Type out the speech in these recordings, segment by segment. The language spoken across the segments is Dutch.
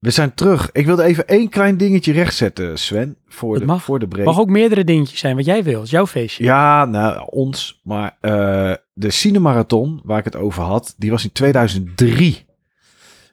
We zijn terug. Ik wilde even één klein dingetje rechtzetten, Sven. Voor, Dat de, mag. voor de break. Mag ook meerdere dingetjes zijn wat jij wil. Het is jouw feestje. Ja, nou, ons. Maar eh, de Cinemarathon, waar ik het over had, die was in 2003.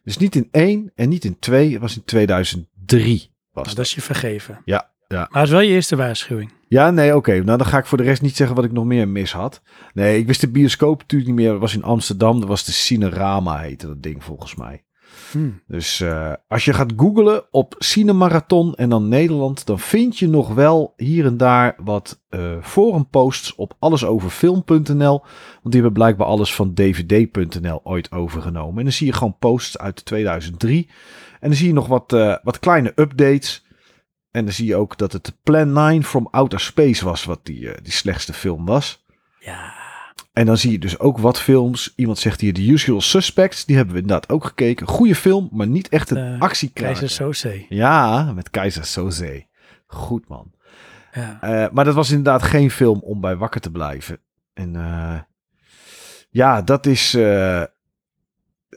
Dus niet in één en niet in twee. Het was in 2003. Was Nou, dat is je vergeven. Ja, ja. Maar het is wel je eerste waarschuwing. Ja, nee, oké. Nou, dan ga ik voor de rest niet zeggen wat ik nog meer mis had. Nee, ik wist de bioscoop natuurlijk niet meer. Dat was in Amsterdam. Dat was de Cinerama, heette dat ding volgens mij. Hm. Dus eh, als je gaat googlen op Cinemarathon en dan Nederland, dan vind je nog wel hier en daar wat eh forumposts op allesoverfilm.nl. Want die hebben blijkbaar alles van dvd.nl ooit overgenomen. En dan zie je gewoon posts uit 2003. En dan zie je nog wat, eh, wat kleine updates. En dan zie je ook dat het Plan 9 from Outer Space was, wat die, die slechtste film was. Ja. En dan zie je dus ook wat films. Iemand zegt hier The Usual Suspects. Die hebben we inderdaad ook gekeken. Goede film, maar niet echt een Eh, actiekraker. Keizer Soze. Ja, met Keizer Soze. Goed man. Ja. Eh, maar dat was inderdaad geen film om bij wakker te blijven. En eh, ja, dat is...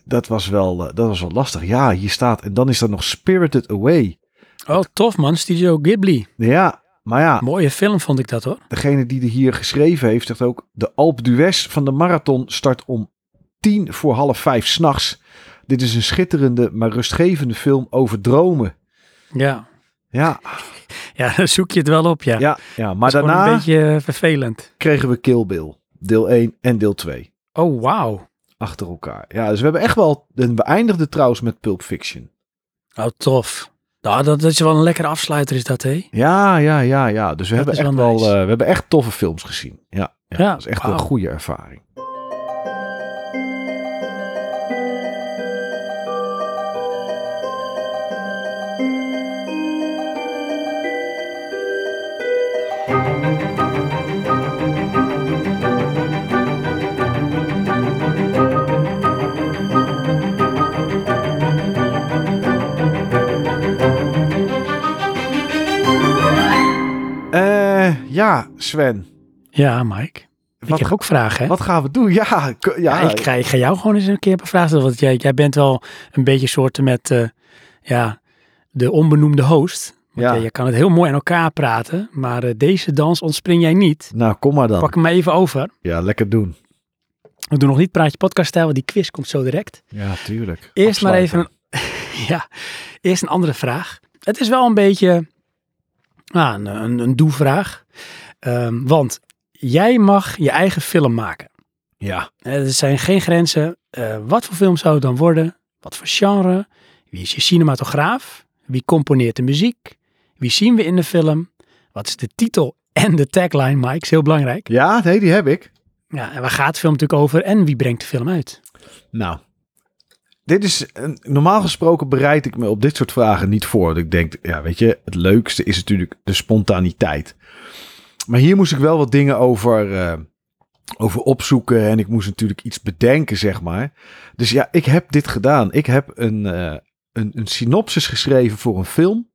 dat, was wel, dat was wel lastig. Ja, hier staat... En dan is er nog Spirited Away. Oh, tof man. Studio Ghibli. Ja, maar ja, Mooie film vond ik dat hoor. degene die er hier geschreven heeft, zegt ook... De Alpe d'Huez van de marathon start om tien voor half vijf s'nachts. Dit is een schitterende, maar rustgevende film over dromen. Ja. Ja, Ja, dan zoek je het wel op ja. ja, ja. maar daarna een beetje eh, vervelend. kregen we Kill Bill. Deel 1 en deel 2. Oh, wauw. Achter elkaar. Ja, dus we hebben echt wel... En we eindigden trouwens met Pulp Fiction. Oh, tof. Nou, dat, dat is wel een lekkere afsluiter is dat, hé? Ja, ja, ja, ja. Dus we, Dat hebben echt wel wel... nice. eh, we hebben echt toffe films gezien. Ja, ja, Ja, dat is echt een goede ervaring. Ja, Sven. Ja, Mike. Wat, ik heb ook vragen, hè? wat gaan we doen? Ja, ja, Ja, ik, ga, ik ga jou gewoon eens een keer bevragen. stellen, Want jij, jij bent wel een beetje soorten met eh, ja, de onbenoemde host. Want Ja. je kan het heel mooi aan elkaar praten. Maar eh, deze dans ontspring jij niet. Nou, kom maar dan. Pak hem maar even over. Ja, lekker doen. We doen nog niet Praatje Podcast stijl, want die quiz komt zo direct. Ja, tuurlijk. Eerst maar even een, ja, eerst een andere vraag. Het is wel een beetje ah, een, een, een doe-vraag. Ehm, want jij mag je eigen film maken. Ja, Eh, Er zijn geen grenzen. Eh, wat voor film zou het dan worden? Wat voor genre? Wie is je cinematograaf? Wie componeert de muziek? Wie zien we in de film? Wat is de titel en de tagline, Mike? Is heel belangrijk. ja nee, die heb ik. Ja, en waar gaat de film natuurlijk over? En wie brengt de film uit? Nou, dit is normaal gesproken bereid ik me op dit soort vragen niet voor. Ik denk, ja, weet je, het leukste is natuurlijk de spontaniteit. Maar hier moest ik wel wat dingen over, eh, over opzoeken en ik moest natuurlijk iets bedenken, zeg maar. Dus ja, ik heb dit gedaan. Ik heb een, eh, een, een synopsis geschreven voor een film.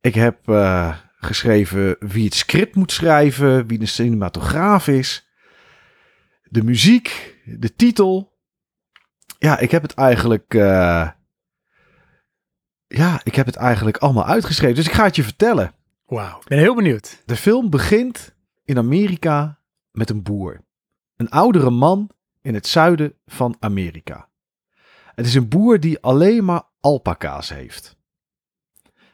Ik heb eh, geschreven wie het script moet schrijven, wie de cinematograaf is, de muziek, de titel. Ja, ik heb het eigenlijk. eh, ja, ik heb het eigenlijk allemaal uitgeschreven. Dus ik ga het je vertellen. Wauw, ik ben heel benieuwd. De film begint in Amerika met een boer. Een oudere man in het zuiden van Amerika. Het is een boer die alleen maar alpaca's heeft.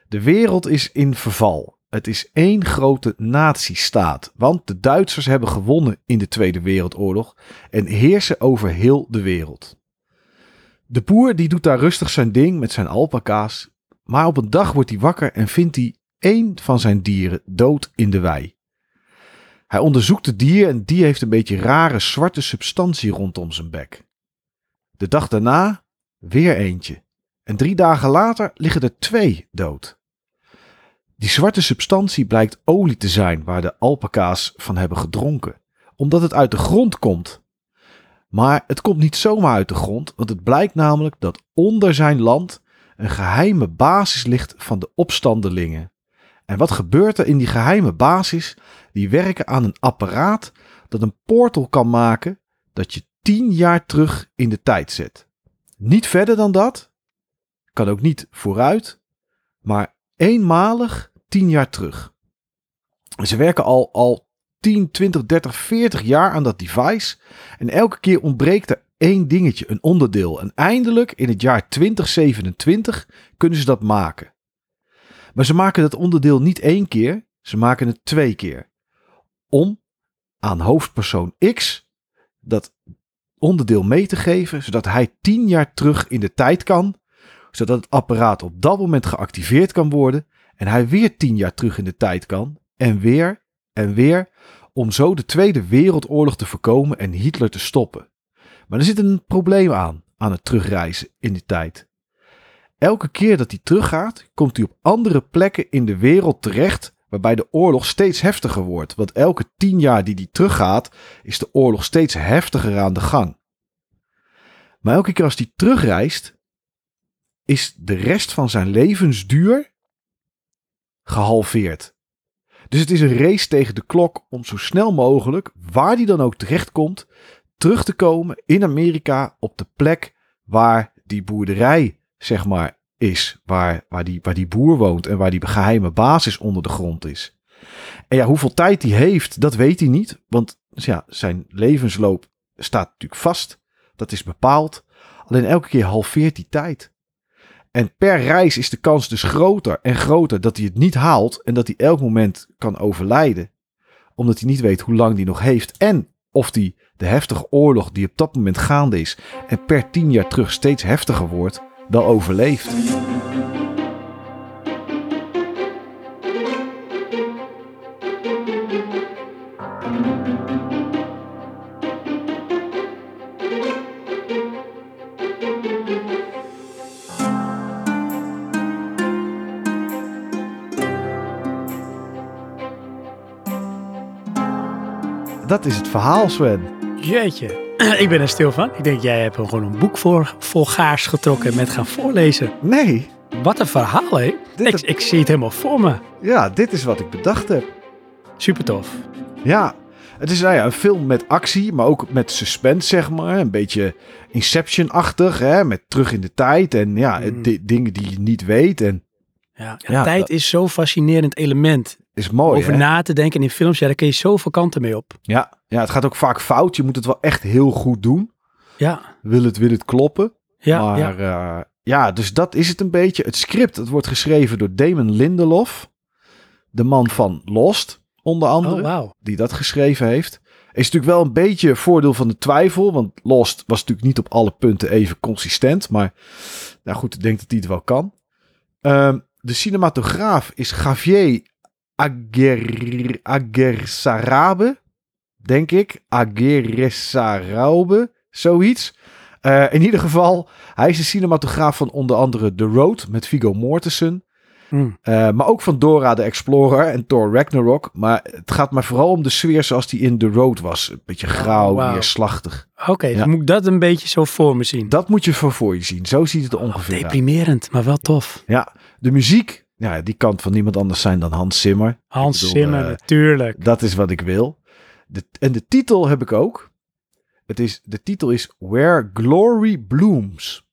De wereld is in verval. Het is één grote nazistaat, want de Duitsers hebben gewonnen in de Tweede Wereldoorlog en heersen over heel de wereld. De boer die doet daar rustig zijn ding met zijn alpaca's, maar op een dag wordt hij wakker en vindt hij één van zijn dieren dood in de wei. Hij onderzoekt het dier en die heeft een beetje rare zwarte substantie rondom zijn bek. De dag daarna weer eentje. En drie dagen later liggen er twee dood. Die zwarte substantie blijkt olie te zijn waar de alpaca's van hebben gedronken, omdat het uit de grond komt. Maar het komt niet zomaar uit de grond, want het blijkt namelijk dat onder zijn land een geheime basis ligt van de opstandelingen. En wat gebeurt er in die geheime basis? Die werken aan een apparaat dat een portal kan maken dat je tien jaar terug in de tijd zet. Niet verder dan dat. kan ook niet vooruit, maar eenmalig tien jaar terug. Ze werken al, al 10, 20, 30, 40 jaar aan dat device. En elke keer ontbreekt er één dingetje, een onderdeel. En eindelijk in het jaar 2027 kunnen ze dat maken. Maar ze maken dat onderdeel niet één keer, ze maken het twee keer. Om aan hoofdpersoon X dat onderdeel mee te geven, zodat hij tien jaar terug in de tijd kan, zodat het apparaat op dat moment geactiveerd kan worden en hij weer tien jaar terug in de tijd kan en weer en weer om zo de Tweede Wereldoorlog te voorkomen en Hitler te stoppen. Maar er zit een probleem aan, aan het terugreizen in die tijd. Elke keer dat hij teruggaat, komt hij op andere plekken in de wereld terecht waarbij de oorlog steeds heftiger wordt. Want elke tien jaar die hij teruggaat, is de oorlog steeds heftiger aan de gang. Maar elke keer als hij terugreist, is de rest van zijn levensduur gehalveerd. Dus het is een race tegen de klok om zo snel mogelijk, waar die dan ook terechtkomt, terug te komen in Amerika op de plek waar die boerderij, zeg maar, is. Waar, waar, die, waar die boer woont en waar die geheime basis onder de grond is. En ja, hoeveel tijd hij heeft, dat weet hij niet. Want dus ja, zijn levensloop staat natuurlijk vast. Dat is bepaald. Alleen elke keer halveert die tijd. En per reis is de kans dus groter en groter dat hij het niet haalt en dat hij elk moment kan overlijden. Omdat hij niet weet hoe lang hij nog heeft en of hij de heftige oorlog die op dat moment gaande is en per tien jaar terug steeds heftiger wordt, wel overleeft. Dat is het verhaal, Sven. Jeetje, ik ben er stil van. Ik denk, jij hebt er gewoon een boek voor vol gaars getrokken met gaan voorlezen. Nee, Wat een verhaal, hè? Dit Ik, ik zie het helemaal voor me. ja, dit is wat ik bedacht heb. Super tof. Ja, het is nou ja, een film met actie, maar ook met suspense, zeg maar. Een beetje Inception-achtig, hè, met terug in de tijd en ja, Mm. di- dingen die je niet weet. En Ja, Ja, tijd dat- is zo'n fascinerend element. Is mooi, Over hè? na te denken in films, ja, daar kun je zoveel kanten mee op. Ja, ja, het gaat ook vaak fout. Je moet het wel echt heel goed doen. Ja, Wil het, wil het kloppen. ja, maar ja. ja. ja, dus dat is het een beetje. Het script, het wordt geschreven door Damon Lindelof. De man van Lost, onder andere. Oh, die dat geschreven heeft. Is natuurlijk wel een beetje voordeel van de twijfel. Want Lost was natuurlijk niet op alle punten even consistent. Maar nou goed, ik denk dat hij het wel kan. Ehm, de cinematograaf is Javier Aguer, Aguersarabe. Denk ik. Aguersarabe. Zoiets. Eh, in ieder geval, hij is de cinematograaf van onder andere The Road met Viggo Mortensen. Hm. Uh, maar ook van Dora de Explorer en Thor Ragnarok. Maar het gaat maar vooral om de sfeer zoals die in The Road was. Een beetje grauw, Oh, wauw. neerslachtig. Oké, Ja. dan moet ik dat een beetje zo voor me zien. Dat moet je voor voor je zien. Zo ziet het er ongeveer uit. Deprimerend, maar wel tof. Ja, de muziek, ja, die kan van niemand anders zijn dan Hans Zimmer. Hans bedoel, Zimmer, eh, natuurlijk. Dat is wat ik wil. De, en de titel heb ik ook. Het is, de titel is Where Glory Blooms.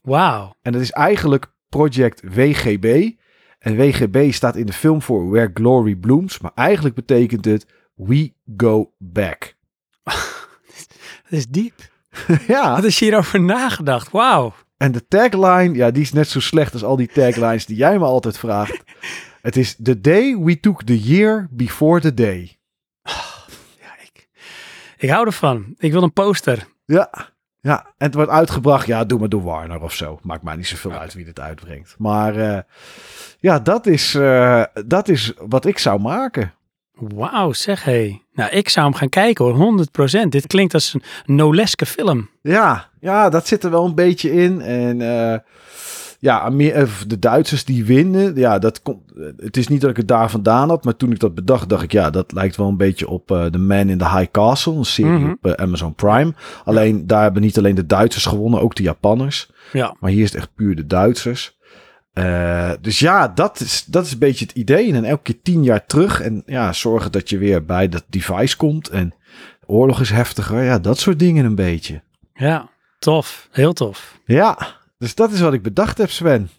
Wauw. En dat is eigenlijk Project WGB. En WGB staat in de film voor Where Glory Blooms. Maar eigenlijk betekent het We Go Back. Dat is diep. ja. Wat is hierover nagedacht? Wauw. En de tagline, ja, die is net zo slecht als al die taglines die jij me altijd vraagt. Het is The day we took the year before the day. Ja, ik, ik hou ervan. Ik wil een poster. Ja, ja. En het wordt uitgebracht, ja, doe maar door Warner of zo. Maakt mij niet zoveel uit wie het uitbrengt. Maar eh, ja, dat is, eh, dat is wat ik zou maken. Wauw, zeg hé. Nou, ik zou hem gaan kijken hoor, 100%. Dit klinkt als een noleske film. Ja, ja, dat zit er wel een beetje in. En eh, ja, eh, de Duitsers die winnen, ja, dat komt. Het is niet dat ik het daar vandaan had, maar toen ik dat bedacht, dacht ik, ja, dat lijkt wel een beetje op eh The Man in the High Castle, een serie Mhm. op eh, Amazon Prime. Alleen daar hebben niet alleen de Duitsers gewonnen, ook de Japanners. Ja. Maar hier is het echt puur de Duitsers. Eh, dus ja, dat is, dat is een beetje het idee. En dan elke keer tien jaar terug. En ja, zorgen dat je weer bij dat device komt. En oorlog is heftiger. Ja, dat soort dingen een beetje. Ja, tof. Heel tof. Ja, Dus dat is wat ik bedacht heb, Sven.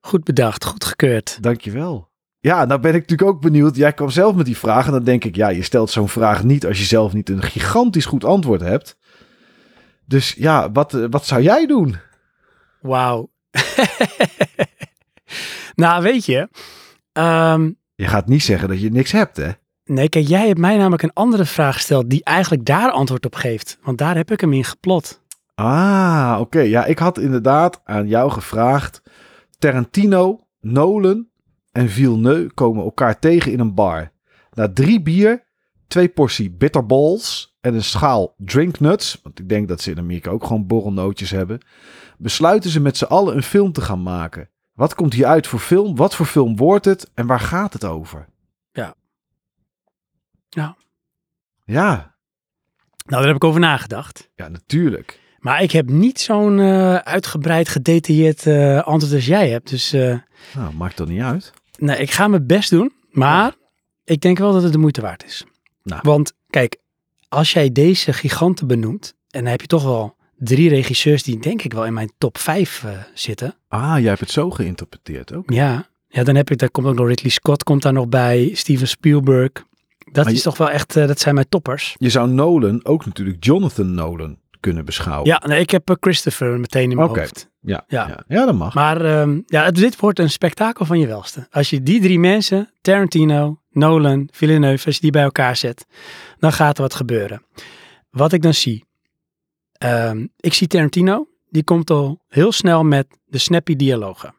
Goed bedacht, goed gekeurd. Dankjewel. Ja, nou ben ik natuurlijk ook benieuwd. Jij kwam zelf met die vraag en dan denk ik, ja, je stelt zo'n vraag niet als je zelf niet een gigantisch goed antwoord hebt. Dus ja, wat, eh, wat zou jij doen? Wauw. nou, weet je. ehm, Je gaat niet zeggen dat je niks hebt, hè? nee, kijk, jij hebt mij namelijk een andere vraag gesteld die eigenlijk daar antwoord op geeft. Want daar heb ik hem in geplot. Ah, oké. Ja, ik had inderdaad aan jou gevraagd. Tarantino, Nolan en Villeneuve komen elkaar tegen in een bar. Na drie bier, twee portie bitterballs en een schaal drinknuts, want ik denk dat ze in Amerika ook gewoon borrelnootjes hebben, besluiten ze met z'n allen een film te gaan maken. Wat komt hier uit voor film? Wat voor film wordt het? En waar gaat het over? Ja. Ja. Ja, Nou, daar heb ik over nagedacht. ja natuurlijk. Maar ik heb niet zo'n eh, uitgebreid, gedetailleerd eh, antwoord als jij hebt. Dus eh, Nou, maakt toch niet uit. nee, ik ga mijn best doen. Maar ik denk wel dat het de moeite waard is. Nou. Want kijk, als jij deze giganten benoemt, en dan heb je toch wel drie regisseurs die denk ik wel in mijn top 5 zitten. Ah, jij hebt het zo geïnterpreteerd ook. Ja, ja dan heb ik, daar komt ook nog Ridley Scott komt daar nog bij, Steven Spielberg. Dat Maar is je- toch wel echt, eh, dat zijn mijn toppers. Je zou Nolan ook natuurlijk Jonathan Nolan kunnen beschouwen. Ja, nee, ik heb eh, Christopher meteen in mijn hoofd. Ja, Ja. ja. ja. dat mag. Maar ehm, ja, het- dit wordt een spektakel van je welste. Als je die drie mensen, Tarantino, Nolan, Villeneuve, als je die bij elkaar zet, dan gaat er wat gebeuren. Wat ik dan zie. Ehm, ik zie Tarantino, die komt al heel snel met de snappy dialogen.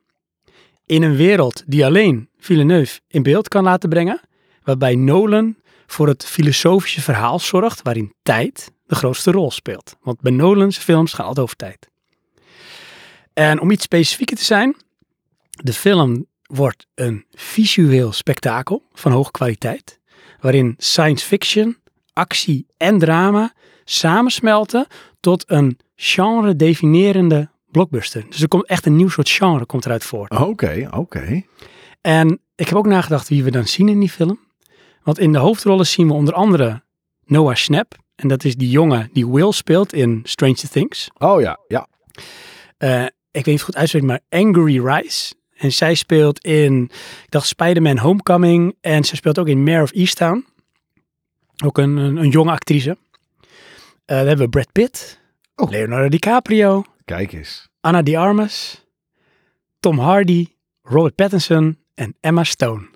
In een wereld die alleen Villeneuve in beeld kan laten brengen, waarbij Nolan voor het filosofische verhaal zorgt waarin tijd de grootste rol speelt. Want bij Nolan's films gaan altijd over tijd. En om iets specifieker te zijn, de film wordt een visueel spektakel van hoge kwaliteit, waarin science fiction, actie en drama samensmelten tot een genre-definerende blockbuster. Dus er komt echt een nieuw soort genre komt eruit voort. Oké, oké. En ik heb ook nagedacht wie we dan zien in die film. Want in de hoofdrollen zien we onder andere Noah Schnapp. En dat is die jongen die Will speelt in Stranger Things. Oh ja, ja. Eh, ik weet niet of het goed uitspreek, maar Angry Rice. En zij speelt in, ik dacht Spider-Man Homecoming. En ze speelt ook in Mayor of Easttown. Ook een, een, een jonge actrice. Eh, dan hebben we Brad Pitt, Oh. Leonardo DiCaprio, Kijk eens. Anna de Armas, Tom Hardy, Robert Pattinson en Emma Stone.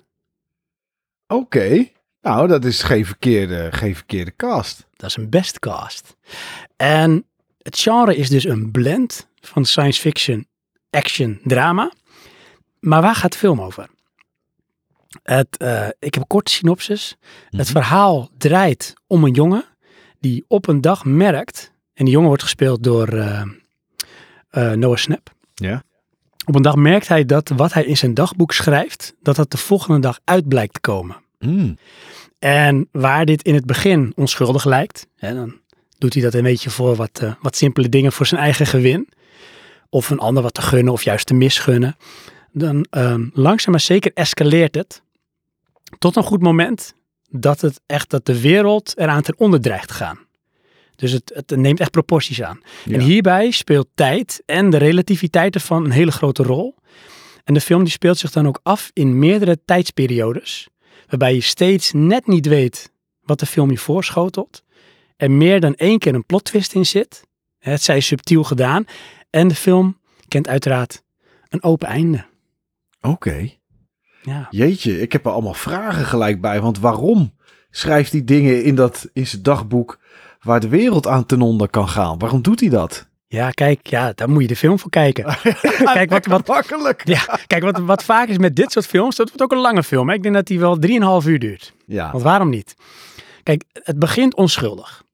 Oké. Nou, dat is geen verkeerde, geen verkeerde cast. Dat is een best cast. En het genre is dus een blend van science fiction, action, drama. Maar waar gaat de film over? Het, eh, ik heb een korte synopsis. Het Mhm. verhaal draait om een jongen die op een dag merkt, en die jongen wordt gespeeld door eh, Noah Schnapp. Ja. Op een dag merkt hij dat wat hij in zijn dagboek schrijft, dat dat de volgende dag uit blijkt te komen. Mm. En waar dit in het begin onschuldig lijkt, hè, dan doet hij dat een beetje voor wat, eh, wat simpele dingen voor zijn eigen gewin. Of een ander wat te gunnen of juist te misgunnen. Dan ehm, langzaam maar zeker escaleert het tot een goed moment dat het echt dat de wereld eraan ten onder dreigt te gaan. Dus het, het neemt echt proporties aan. Ja. En hierbij speelt tijd en de relativiteit ervan een hele grote rol. En de film die speelt zich dan ook af in meerdere tijdsperiodes waarbij je steeds net niet weet wat de film je voorschotelt. Er meer dan één keer een plot twist in zit. Het zij subtiel gedaan. En de film kent uiteraard een open einde. Oké. Ja. Jeetje, ik heb er allemaal vragen gelijk bij. Want waarom schrijft hij dingen in, dat, in zijn dagboek waar de wereld aan ten onder kan gaan? Waarom doet hij dat? ja, kijk, ja, daar moet je de film voor kijken. kijk, wat, wat, Makkelijk. ja, kijk wat, wat vaak is met dit soort films, dat wordt ook een lange film. Hè? Ik denk dat die wel 3,5 uur duurt. Ja. Want waarom niet? Kijk, het begint onschuldig.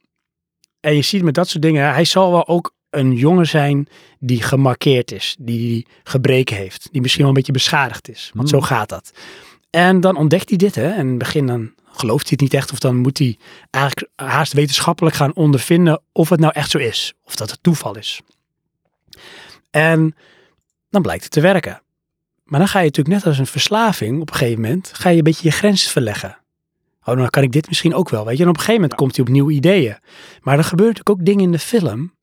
En je ziet met dat soort dingen, hij zal wel ook een jongen zijn die gemarkeerd is, die gebreken heeft, die misschien wel een beetje beschadigd is. Want zo Hmm. gaat dat. En dan ontdekt hij dit, hè? En in het begin dan gelooft hij het niet echt, of dan moet hij eigenlijk haast wetenschappelijk gaan ondervinden of het nou echt zo is, of dat het toeval is. En dan blijkt het te werken. Maar dan ga je natuurlijk net als een verslaving op een gegeven moment, ga je een beetje je grens verleggen. Oh, dan kan ik dit misschien ook wel, weet je. En op een gegeven moment komt hij op nieuwe ideeën. Maar er gebeuren natuurlijk ook dingen in de film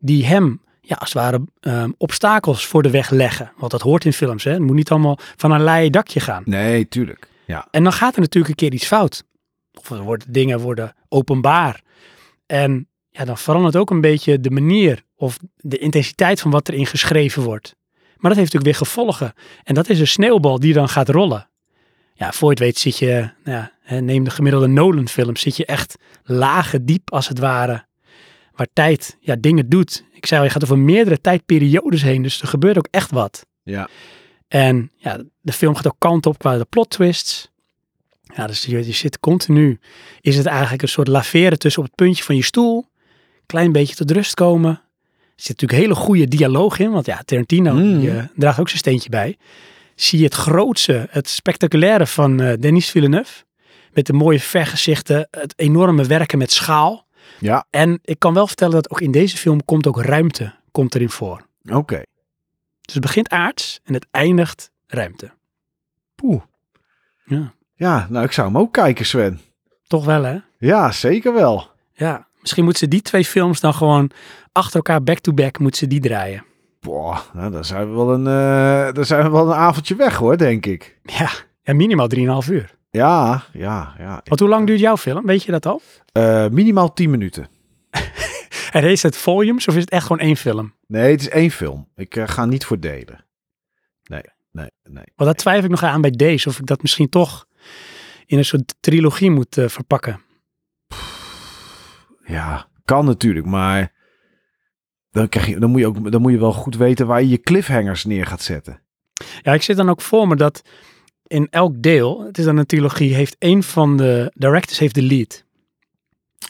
die hem ja, als het ware ehm, obstakels voor de weg leggen. Want dat hoort in films, hè. Het moet niet allemaal van een leien dakje gaan. Nee, tuurlijk. Ja. En dan gaat er natuurlijk een keer iets fout. Of er worden, dingen worden openbaar. En ja, dan verandert ook een beetje de manier of de intensiteit van wat erin geschreven wordt. Maar dat heeft natuurlijk weer gevolgen. En dat is een sneeuwbal die dan gaat rollen. Ja, voor je het weet zit je, nou ja, neem de gemiddelde Nolan-film, zit je echt lage diep als het ware. Waar tijd ja, dingen doet. Ik zei al, je gaat over meerdere tijdperiodes heen, dus er gebeurt ook echt wat. Ja. En ja, de film gaat ook kant op qua de plot twists. Ja, dus je, je zit continu, is het eigenlijk een soort laveren tussen op het puntje van je stoel, klein beetje tot rust komen. Er zit natuurlijk hele goede dialoog in, want ja, Tarantino Mm. die, eh, draagt ook zijn steentje bij. Zie je het grootste, het spectaculaire van eh, Denis Villeneuve. Met de mooie vergezichten, het enorme werken met schaal. Ja, En ik kan wel vertellen dat ook in deze film komt ook ruimte komt erin voor. oké. Dus het begint aards en het eindigt ruimte. Poeh. Ja. Ja, nou, ik zou hem ook kijken, Sven. Toch wel, hè? Ja, zeker wel. Ja. Misschien moeten ze die twee films dan gewoon achter elkaar back-to-back moeten ze die draaien. Boah, nou, dan zijn we wel een, eh, dan zijn we wel een avondje weg, hoor, denk ik. Ja, ja minimaal 3,5 uur. Ja, ja, ja. Want hoe lang duurt jouw film? Weet je dat al? Eh, minimaal 10 minuten. En is het volumes of is het echt gewoon één film? Nee, het is één film. Ik eh, ga niet voor delen. Nee, nee, nee. Want dat twijfel ik nog aan bij deze. Of ik dat misschien toch in een soort trilogie moet eh, verpakken. Ja, kan natuurlijk, maar dan, krijg je, dan, moet je ook, dan moet je wel goed weten waar je je cliffhangers neer gaat zetten. Ja, ik zit dan ook voor me dat in elk deel, het is dan een trilogie, heeft één van de directors heeft de lead.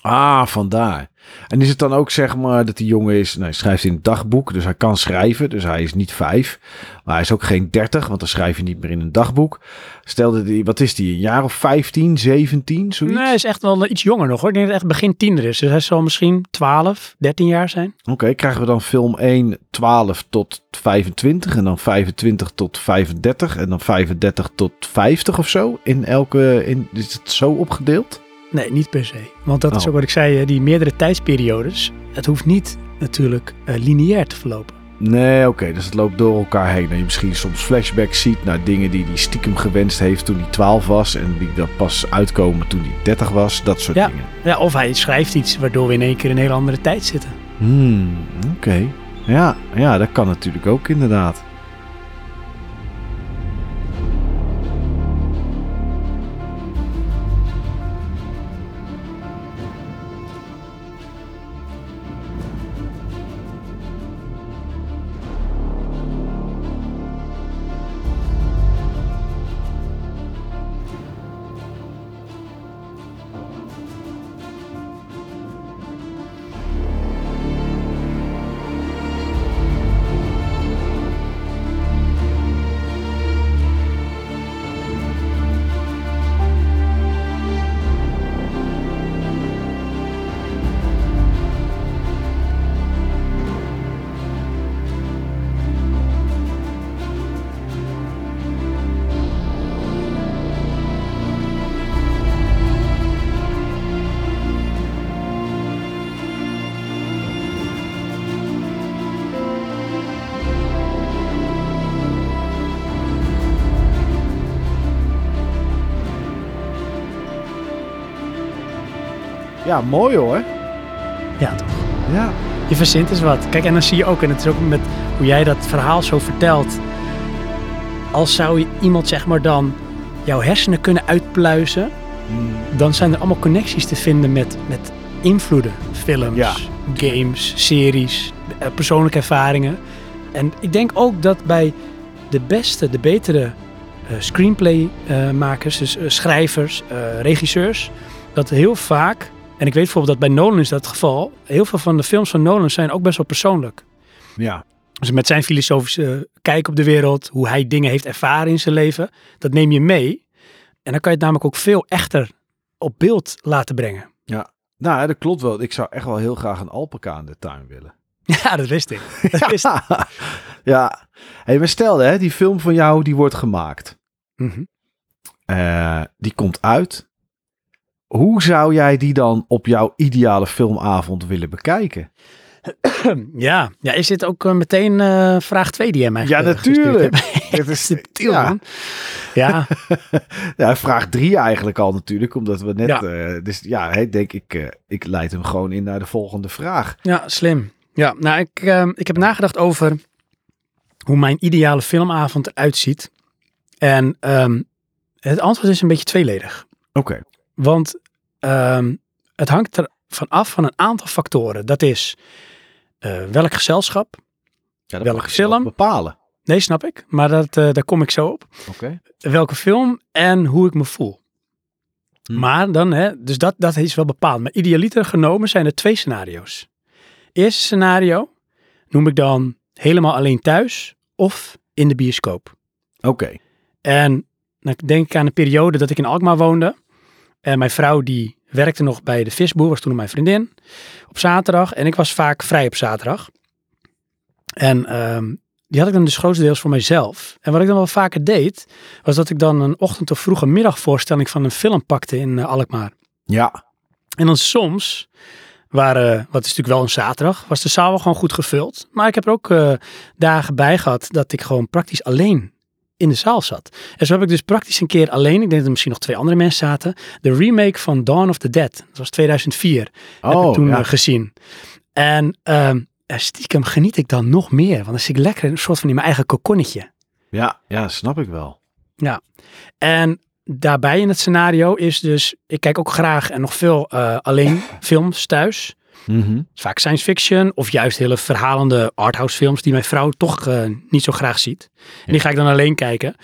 Ah, vandaar. En is het dan ook zeg maar dat die jongen is, nou, hij schrijft in het dagboek, dus hij kan schrijven, dus hij is niet vijf, maar hij is ook geen dertig, want dan schrijf je niet meer in een dagboek. Stel dat hij, wat is die, een jaar of 15, 17, zoiets? Nee, hij is echt wel iets jonger nog hoor. Ik denk dat het echt begin tiener is. Dus hij zal misschien 12, 13 jaar zijn. Oké, krijgen we dan film 1 12 tot 25 en dan 25 tot 35 en dan 35 tot 50 of zo? In elke, in, is het zo opgedeeld? Nee, niet per se. Want dat is Oh. ook wat ik zei, die meerdere tijdsperiodes. Het hoeft niet natuurlijk eh, lineair te verlopen. Nee, oké, dus het loopt door elkaar heen. En je misschien soms flashbacks ziet naar dingen die hij stiekem gewenst heeft toen hij 12 was. En die dan pas uitkomen toen hij 30 was. Dat soort Ja. dingen. Ja, of hij schrijft iets waardoor we in één keer in een hele andere tijd zitten. Hmm, oké. Ja, ja, dat kan natuurlijk ook inderdaad. Ja, mooi hoor. Ja, toch? Ja. Je verzint eens wat. Kijk, en dan zie je ook, en het is ook met hoe jij dat verhaal zo vertelt. Als zou je iemand, zeg maar, dan jouw hersenen kunnen uitpluizen, Hmm. dan zijn er allemaal connecties te vinden met, met invloeden. Films, Ja. games, series, eh, persoonlijke ervaringen. En ik denk ook dat bij de beste, de betere screenplay-makers, dus eh, schrijvers, eh, regisseurs, dat heel vaak, en ik weet bijvoorbeeld dat bij Nolan is dat het geval, heel veel van de films van Nolan zijn ook best wel persoonlijk. Ja. Dus met zijn filosofische kijk op de wereld, hoe hij dingen heeft ervaren in zijn leven, dat neem je mee. En dan kan je het namelijk ook veel echter op beeld laten brengen. Nou, dat klopt wel. Ik zou echt wel heel graag een alpaca in de tuin willen. Ja, dat wist ik. Dat wist ik. ja. Hey, maar stel hè, die film van jou die wordt gemaakt. Mhm. Eh, die komt uit. Hoe zou jij die dan op jouw ideale filmavond willen bekijken? Ja, ja is dit ook eh, meteen eh, vraag 2 die jij mij Ja, natuurlijk. Dit is, Subtiel, ja, man. Ja, ja, vraag drie eigenlijk al natuurlijk, omdat we net... Ja. eh, dus ja, denk ik, ik leid hem gewoon in naar de volgende vraag. ja, slim. Ja, nou, ik, ik heb nagedacht over hoe mijn ideale filmavond eruit ziet. En ehm, het antwoord is een beetje tweeledig. Oké. Want ehm, het hangt ervan af van een aantal factoren. Dat is eh, welk gezelschap. Ja, dat Welke film? bepalen. Nee, snap ik. Maar dat, eh, daar kom ik zo op. Oké. Welke film en hoe ik me voel. Hm. Maar dan, hè, dus dat, dat is wel bepaald. Maar idealiter genomen zijn er twee scenario's. Eerste scenario noem ik dan helemaal alleen thuis of in de bioscoop. Oké. En dan denk ik aan een periode dat ik in Alkmaar woonde. En mijn vrouw die werkte nog bij de visboer, was toen mijn vriendin. Op zaterdag. En ik was vaak vrij op zaterdag. En ehm, die had ik dan dus grotendeels voor mijzelf. En wat ik dan wel vaker deed, was dat ik dan een ochtend of vroege middagvoorstelling van een film pakte in eh, Alkmaar. Ja. En dan soms waren, wat is natuurlijk wel een zaterdag, was de zaal wel gewoon goed gevuld. Maar ik heb er ook eh, dagen bij gehad dat ik gewoon praktisch alleen in de zaal zat. En zo heb ik dus praktisch een keer alleen, ik denk dat er misschien nog twee andere mensen zaten, de remake van Dawn of the Dead. Dat was 2004. heb ik Oh, toen ja. eh, gezien. En ehm, eh, stiekem geniet ik dan nog meer, want dan zit ik lekker in een soort van in mijn eigen kokonnetje. ja, ja, snap ik wel. En daarbij in het scenario is dus, ik kijk ook graag en nog veel eh, alleen films thuis. Mhm. Vaak science fiction of juist hele verhalende arthouse films die mijn vrouw toch eh, niet zo graag ziet. En die ga ik dan alleen kijken.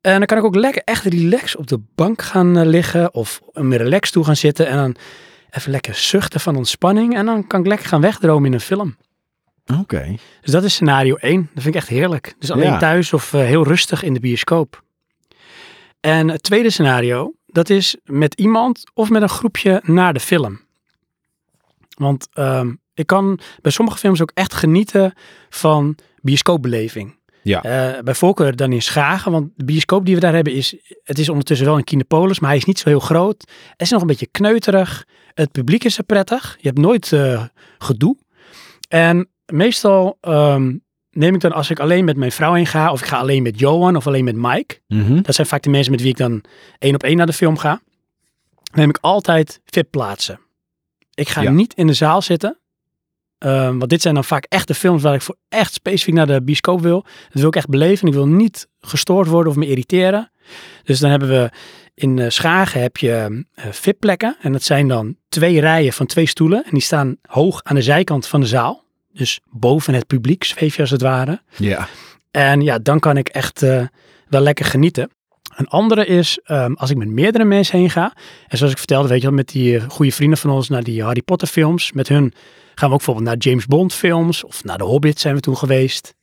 En dan kan ik ook lekker echt relax op de bank gaan eh, liggen of meer relax toe gaan zitten en dan even lekker zuchten van ontspanning en dan kan ik lekker gaan wegdromen in een film. Oké. Dus dat is scenario 1. Dat vind ik echt heerlijk. Dus alleen Ja. thuis of eh, heel rustig in de bioscoop. En het tweede scenario, dat is met iemand of met een groepje naar de film. Want ehm, ik kan bij sommige films ook echt genieten van bioscoopbeleving. Ja. Eh, bij voorkeur dan in Schagen, want de bioscoop die we daar hebben is, het is ondertussen wel een Kinepolis, maar hij is niet zo heel groot. Het is nog een beetje kneuterig. Het publiek is er prettig. Je hebt nooit eh, gedoe. En meestal ehm, neem ik dan als ik alleen met mijn vrouw heen ga, of ik ga alleen met Johan of alleen met Mike. Mhm. Dat zijn vaak de mensen met wie ik dan één op één naar de film ga. Neem ik altijd VIP-plaatsen. Ik ga Ja. niet in de zaal zitten. Ehm, want dit zijn dan vaak echte films waar ik voor echt specifiek naar de bioscoop wil. Dat wil ik echt beleven. Ik wil niet gestoord worden of me irriteren. Dus dan hebben we in eh, Schagen heb je eh, VIP-plekken. En dat zijn dan twee rijen van twee stoelen. En die staan hoog aan de zijkant van de zaal. Dus boven het publiek zweef je als het ware. Ja. En ja, dan kan ik echt eh, wel lekker genieten. Een andere is ehm, als ik met meerdere mensen heen ga. En zoals ik vertelde, weet je wel, met die eh, goede vrienden van ons naar die Harry Potter films. Met hun gaan we ook bijvoorbeeld naar James Bond films. Of naar The Hobbit zijn we toen geweest.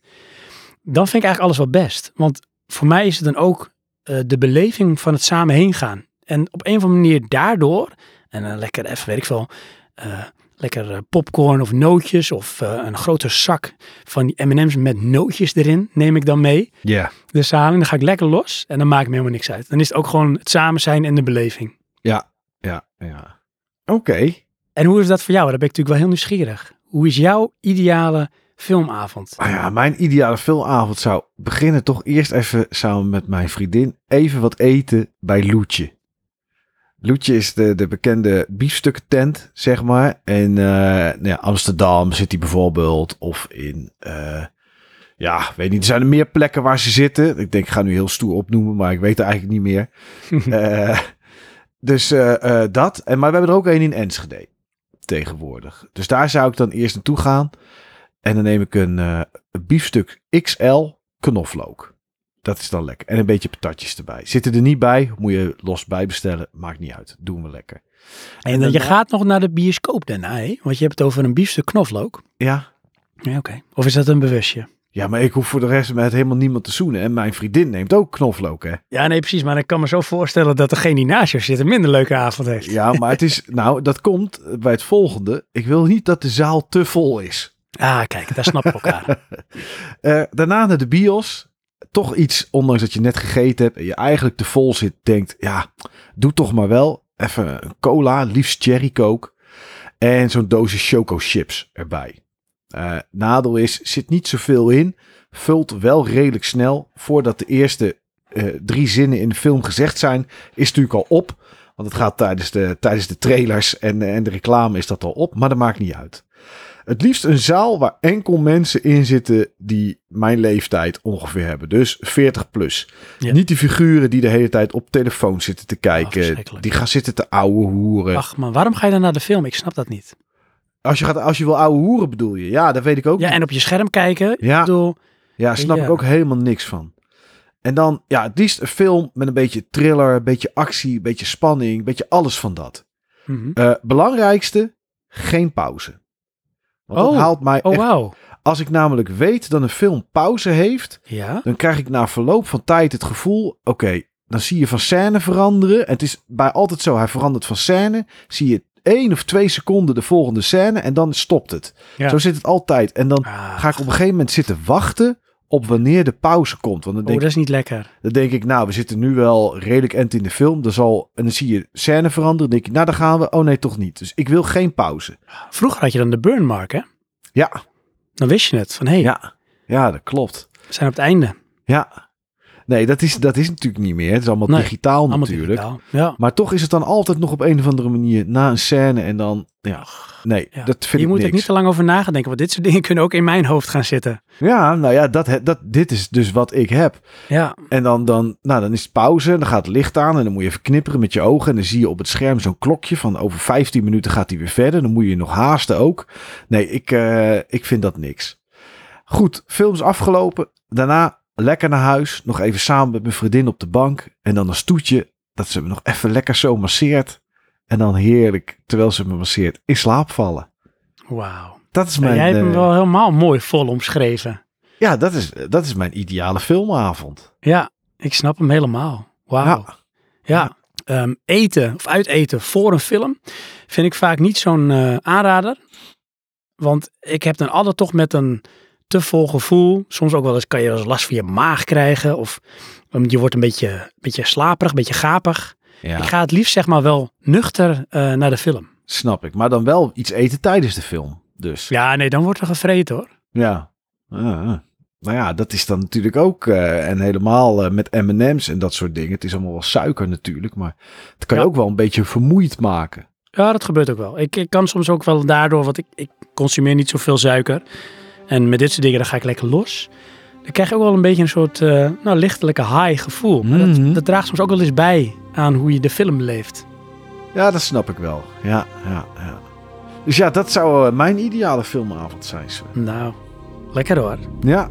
Dan vind ik eigenlijk alles wel best. Want voor mij is het dan ook eh, de beleving van het samen heen gaan. En op een of andere manier daardoor, en dan lekker even, weet ik veel, eh, lekker eh, popcorn of nootjes of eh, een grote zak van die M&M's met nootjes erin neem ik dan mee. Ja. De zaal en dan ga ik lekker los en dan maakt me helemaal niks uit. Dan is het ook gewoon het samen zijn en de beleving. Ja. Ja. Ja. Oké. En hoe is dat voor jou? Daar ben ik natuurlijk wel heel nieuwsgierig. Hoe is jouw ideale filmavond? Nou ja, mijn ideale filmavond zou beginnen toch eerst even samen met mijn vriendin even wat eten bij Loetje. Loetje is de, de bekende biefstuktent, zeg maar. En eh, nou ja, Amsterdam zit hij bijvoorbeeld. Of in, eh, ja, weet niet, er zijn er meer plekken waar ze zitten. Ik denk, ik ga nu heel stoer opnoemen, maar ik weet het eigenlijk niet meer. Eh, dus dat. En, maar we hebben er ook één in Enschede tegenwoordig. Dus daar zou ik dan eerst naartoe gaan. En dan neem ik een, een biefstuk XL knoflook. Dat is dan lekker. En een beetje patatjes erbij. Zitten er niet bij, moet je los bij bestellen. Maakt niet uit. Doen we lekker. En je daarna- gaat nog naar de bioscoop daarna, hè? Want je hebt het over een biefstuk knoflook. Ja. Ja, oké. Of is dat een bewustje? Ja, maar ik hoef voor de rest met helemaal niemand te zoenen. En mijn vriendin neemt ook knoflook, hè. Ja, nee, precies. Maar ik kan me zo voorstellen dat degene die naast je zit een minder leuke avond heeft. Ja, maar het is... Nou, dat komt bij het volgende. Ik wil niet dat de zaal te vol is. Ah, kijk, daar snappen we elkaar. Eh, daarna naar de bios. Toch iets, ondanks dat je net gegeten hebt en je eigenlijk te vol zit, denkt, ja, doe toch maar wel. Even een cola, liefst cherry coke. En zo'n doosje choco chips erbij. Eh, nadeel is, zit niet zoveel in. Vult wel redelijk snel. Voordat de eerste eh, drie zinnen in de film gezegd zijn, is het natuurlijk al op. Want het gaat tijdens de, tijdens de trailers en, en de reclame is dat al op. Maar dat maakt niet uit. Het liefst een zaal waar enkel mensen in zitten die mijn leeftijd ongeveer hebben. Dus 40 plus. Ja. Niet die figuren die de hele tijd op telefoon zitten te kijken. die gaan zitten te ouwe hoeren. Ach man, waarom ga je dan naar de film? Ik snap dat niet. Als, je gaat, als je wil ouwe hoeren bedoel je. Ja, dat weet ik ook Ja, niet. en op je scherm kijken. Ja. Ik bedoel, Ja, snap Ja. ik ook helemaal niks van. En dan, ja, het liefst een film met een beetje thriller, een beetje actie, een beetje spanning, een beetje alles van dat. mhm. Eh, belangrijkste, geen pauze. Want dat Oh. haalt mij oh echt... wauw. Als ik namelijk weet dat een film pauze heeft, Ja, dan krijg ik na verloop van tijd het gevoel, oké, dan zie je van scène veranderen. En het is bij altijd zo, hij verandert van scène, zie je één of twee seconden de volgende scène en dan stopt het. Ja. Zo zit het altijd. En dan Ah, ga ik op een gegeven moment zitten wachten op wanneer de pauze komt. Want dan oh, denk, dat is niet lekker. dan denk ik, nou, we zitten nu wel redelijk end in de film. Dan zal, en dan zie je scène veranderen. Dan denk ik, nou, daar gaan we. Oh nee, toch niet. Dus ik wil geen pauze. Vroeger had je dan de burnmark, hè? Ja, Dan wist je het. Van, hé, hey, ja, ja, dat klopt. we zijn op het einde. Ja. Nee, dat is, dat is natuurlijk niet meer. Het is allemaal Nee, digitaal Allemaal natuurlijk. digitaal. Ja. Maar toch is het dan altijd nog op een of andere manier na een scène en dan, ja, nee, Ja. dat vind Je ik moet er niet te lang over nadenken, want dit soort dingen kunnen ook in mijn hoofd gaan zitten. Ja, nou ja, dat, dat, dit is dus wat ik heb. Ja, En dan, dan, nou, dan is het pauze, dan gaat het licht aan en dan moet je even knipperen met je ogen. En dan zie je op het scherm zo'n klokje van over 15 minuten gaat hij weer verder. Dan moet je nog haasten ook. Nee, ik, eh, ik vind dat niks. Goed, film is afgelopen. Daarna lekker naar huis. Nog even samen met mijn vriendin op de bank. En dan een stoetje dat ze me nog even lekker zo masseert. En dan heerlijk, terwijl ze me masseert, in slaap vallen. wauw. Dat is mijn, jij hebt hem eh, wel helemaal mooi vol omschreven. ja, dat is, dat is mijn ideale filmavond. Ja, ik snap hem helemaal. Wauw. Ja. Ja, ehm, eten of uiteten voor een film vind ik vaak niet zo'n eh, aanrader. Want ik heb dan altijd toch met een te vol gevoel. Soms ook wel eens kan je wel eens last van je maag krijgen. Of um, je wordt een beetje, beetje slaperig, een beetje gapig. Ja. Ik ga het liefst zeg maar wel nuchter eh, naar de film. Snap ik. Maar dan wel iets eten tijdens de film. Dus Ja, nee, dan wordt er gevreten hoor. ja. Ah, ah. nou ja, dat is dan natuurlijk ook. eh, en helemaal eh, met MM's en dat soort dingen. Het is allemaal wel suiker natuurlijk. Maar het kan je ook wel een beetje vermoeid maken. Ja, dat gebeurt ook wel. Ik, ik kan soms ook wel daardoor, want ik, ik consumeer niet zoveel suiker. En met dit soort dingen, dan ga ik lekker los. Dan krijg je ook wel een beetje een soort eh, nou, lichtelijke high gevoel. Maar Mhm. dat, dat draagt soms ook wel eens bij aan hoe je de film beleeft. Ja, dat snap ik wel. Ja, ja, ja. Dus ja, dat zou eh, mijn ideale filmavond zijn. Sven. Nou, lekker hoor. Ja.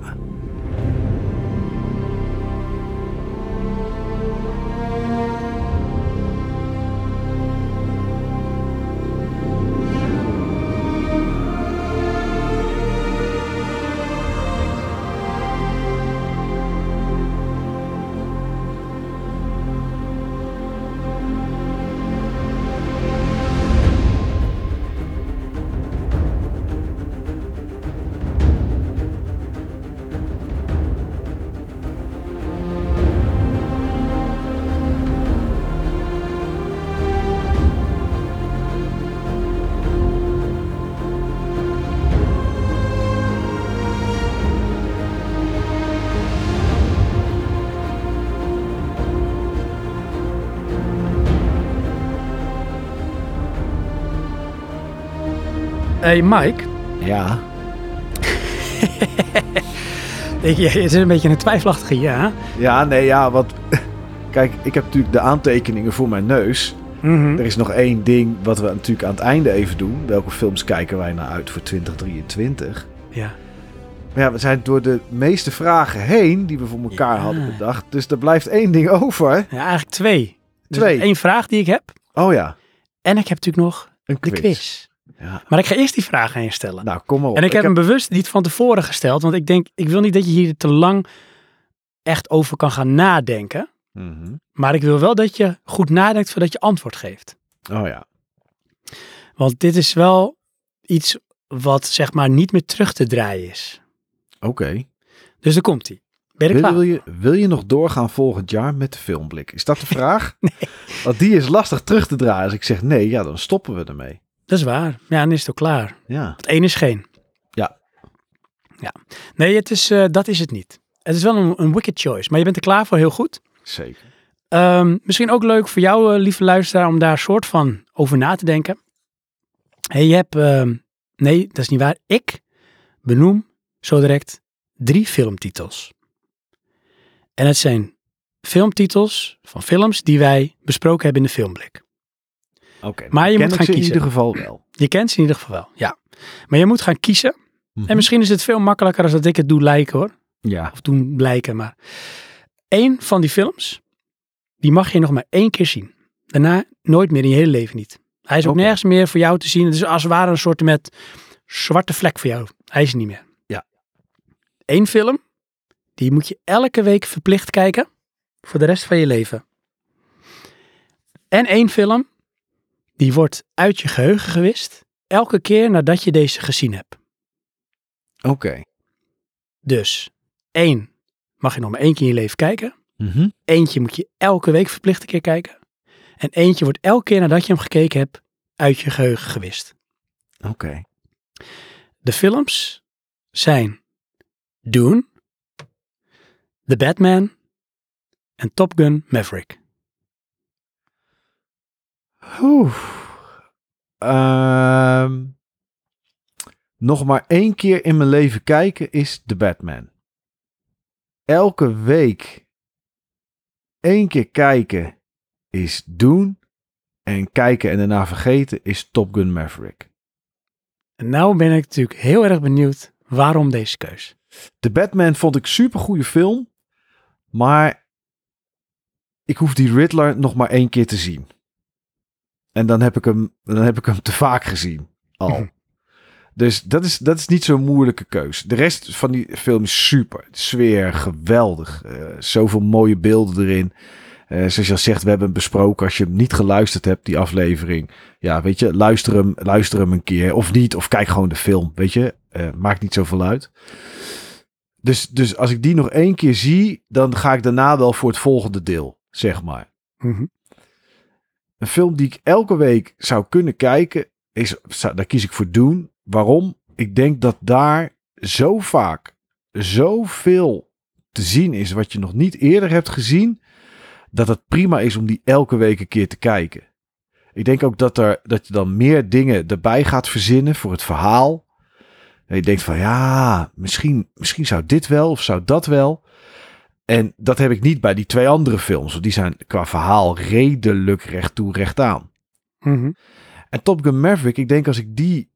Hey Mike, Ja. ik, het is een beetje een twijfelachtige ja. Ja, nee, ja, want... Kijk, ik heb natuurlijk de aantekeningen voor mijn neus. Mhm. Er is nog één ding wat we natuurlijk aan het einde even doen. Welke films kijken wij naar uit voor 2023? Ja. Maar ja, we zijn door de meeste vragen heen die we voor elkaar Ja. hadden bedacht. Dus er blijft één ding over. ja, eigenlijk twee. Dus Twee. één vraag die ik heb. Oh ja, En ik heb natuurlijk nog een de quiz. Ja. Maar ik ga eerst die vraag aan je stellen. Nou, kom maar op. En ik heb hem bewust niet van tevoren gesteld, want ik denk, ik wil niet dat je hier te lang echt over kan gaan nadenken. Mhm. Maar ik wil wel dat je goed nadenkt voordat je antwoord geeft. Oh ja. Want dit is wel iets wat zeg maar niet meer terug te draaien is. Oké. Dus daar komt hij. Ben je Wil, klaar? wil, je, wil je nog doorgaan volgend jaar met de filmblik? Is dat de vraag? nee. Want die is lastig terug te draaien. Als ik zeg nee, ja, dan stoppen we ermee. Dat is waar. Ja, dan is het ook klaar. Ja. Het één is geen. Nee, het is, eh, dat is het niet. Het is wel een, een wicked choice, maar je bent er klaar voor heel goed. Zeker. Ehm, misschien ook leuk voor jou, eh, lieve luisteraar, om daar soort van over na te denken. Hey, je hebt, ehm, nee, dat is niet waar. Ik benoem zo direct drie filmtitels. En het zijn filmtitels van films die wij besproken hebben in de filmblik. Oké. Maar je moet gaan ze in kiezen. ieder geval wel. Je kent ze in ieder geval wel, ja. Maar je moet gaan kiezen. Mhm. En misschien is het veel makkelijker als dat ik het doe lijken hoor. Ja. Of doen blijken, maar één van die films, die mag je nog maar één keer zien. Daarna nooit meer in je hele leven niet. Hij is ook nergens meer voor jou te zien. Het is als het ware een soort met zwarte vlek voor jou. Hij is niet meer. Ja. Eén film, die moet je elke week verplicht kijken voor de rest van je leven. En één film, die wordt uit je geheugen gewist elke keer nadat je deze gezien hebt. Oké. Dus één mag je nog maar één keer in je leven kijken. Mhm. Eentje moet je elke week verplicht een keer kijken. En eentje wordt elke keer nadat je hem gekeken hebt uit je geheugen gewist. Oké. De films zijn Dune, The Batman en Top Gun Maverick. Oeh. Ehm, nog maar één keer in mijn leven kijken is The Batman. Elke week één keer kijken is doen. En kijken en daarna vergeten is Top Gun Maverick. En nou ben ik natuurlijk heel erg benieuwd waarom deze keus. The Batman vond ik super goede film. Maar ik hoef die Riddler nog maar één keer te zien. En dan heb ik hem, dan heb ik hem te vaak gezien. Al. Dus dat is, dat is niet zo'n moeilijke keus. De rest van die film is super. De sfeer, geweldig. Eh, zoveel mooie beelden erin. Eh, zoals je al zegt, we hebben hem besproken. Als je hem niet geluisterd hebt, die aflevering. Ja, weet je, luister hem, luister hem een keer. Of niet, of kijk gewoon de film. Weet je, Eh, maakt niet zoveel uit. Dus, dus als ik die nog één keer zie, dan ga ik daarna wel voor het volgende deel, zeg maar. Mhm. Een film die ik elke week zou kunnen kijken, is, daar kies ik voor doen. Waarom? Ik denk dat daar zo vaak zoveel te zien is wat je nog niet eerder hebt gezien, dat het prima is om die elke week een keer te kijken. Ik denk ook dat, er, dat je dan meer dingen erbij gaat verzinnen voor het verhaal. En je denkt van ja, misschien, misschien zou dit wel of zou dat wel. En dat heb ik niet bij die twee andere films. Want die zijn qua verhaal redelijk recht toe, recht aan. Mhm. En Top Gun Maverick, ik denk als ik die...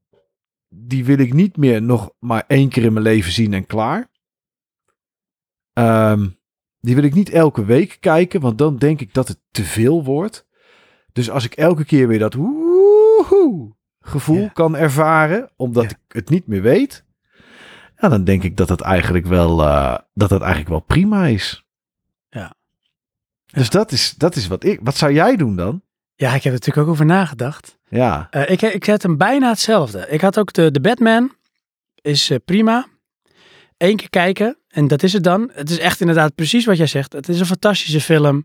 Die wil ik niet meer nog maar één keer in mijn leven zien en klaar. Ehm, die wil ik niet elke week kijken, want dan denk ik dat het te veel wordt. Dus als ik elke keer weer dat woehoe gevoel kan ervaren, omdat ik het niet meer weet, ja, dan denk ik dat het eigenlijk wel, eh, dat het eigenlijk wel prima is. Ja. Dus dat is, dat is wat ik. Wat zou jij doen dan? Ja, ik heb er natuurlijk ook over nagedacht. Ja. Eh, ik, ik zet hem bijna hetzelfde. Ik had ook de, de Batman. Is eh, prima. Eén keer kijken. En dat is het dan. Het is echt inderdaad precies wat jij zegt. Het is een fantastische film.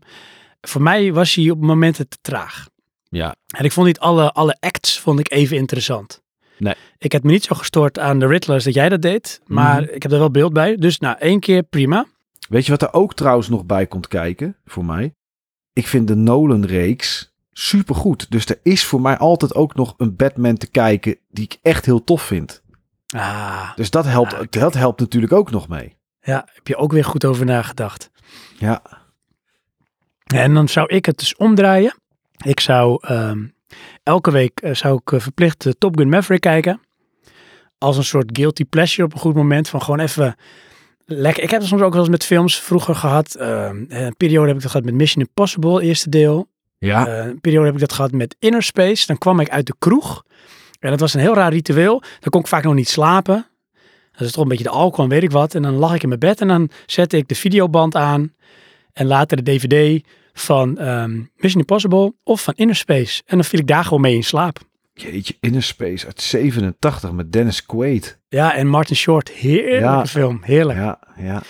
Voor mij was hij op momenten te traag. Ja. En ik vond niet alle, alle acts vond ik even interessant. Nee. Ik heb me niet zo gestoord aan de Riddlers dat jij dat deed. Maar Mhm. ik heb er wel beeld bij. Dus nou, één keer prima. Weet je wat er ook trouwens nog bij komt kijken voor mij? Ik vind de Nolan-reeks supergoed. Dus er is voor mij altijd ook nog een Batman te kijken die ik echt heel tof vind. Ah, Dus dat helpt, Ah, dat helpt natuurlijk ook nog mee. ja, heb je ook weer goed over nagedacht. Ja, En dan zou ik het dus omdraaien. Ik zou ehm, elke week eh, zou ik eh, verplicht eh, Top Gun Maverick kijken. Als een soort guilty pleasure op een goed moment. Van gewoon even lekker. Ik heb het soms ook wel eens met films vroeger gehad. Een periode heb ik dat gehad met Mission Impossible, eerste deel. ja, een periode heb ik dat gehad met Inner Space. Dan kwam ik uit de kroeg. En dat was een heel raar ritueel. Dan kon ik vaak nog niet slapen. Dat is toch een beetje de alcohol en weet ik wat. En dan lag ik in mijn bed en dan zette ik de videoband aan. En later de DVD van ehm, Mission Impossible of van Inner Space. En dan viel ik daar gewoon mee in slaap. jeetje, Inner Space uit 87 met Dennis Quaid. Ja, en Martin Short. Heerlijke Ja. film. Heerlijk. Ja, ja.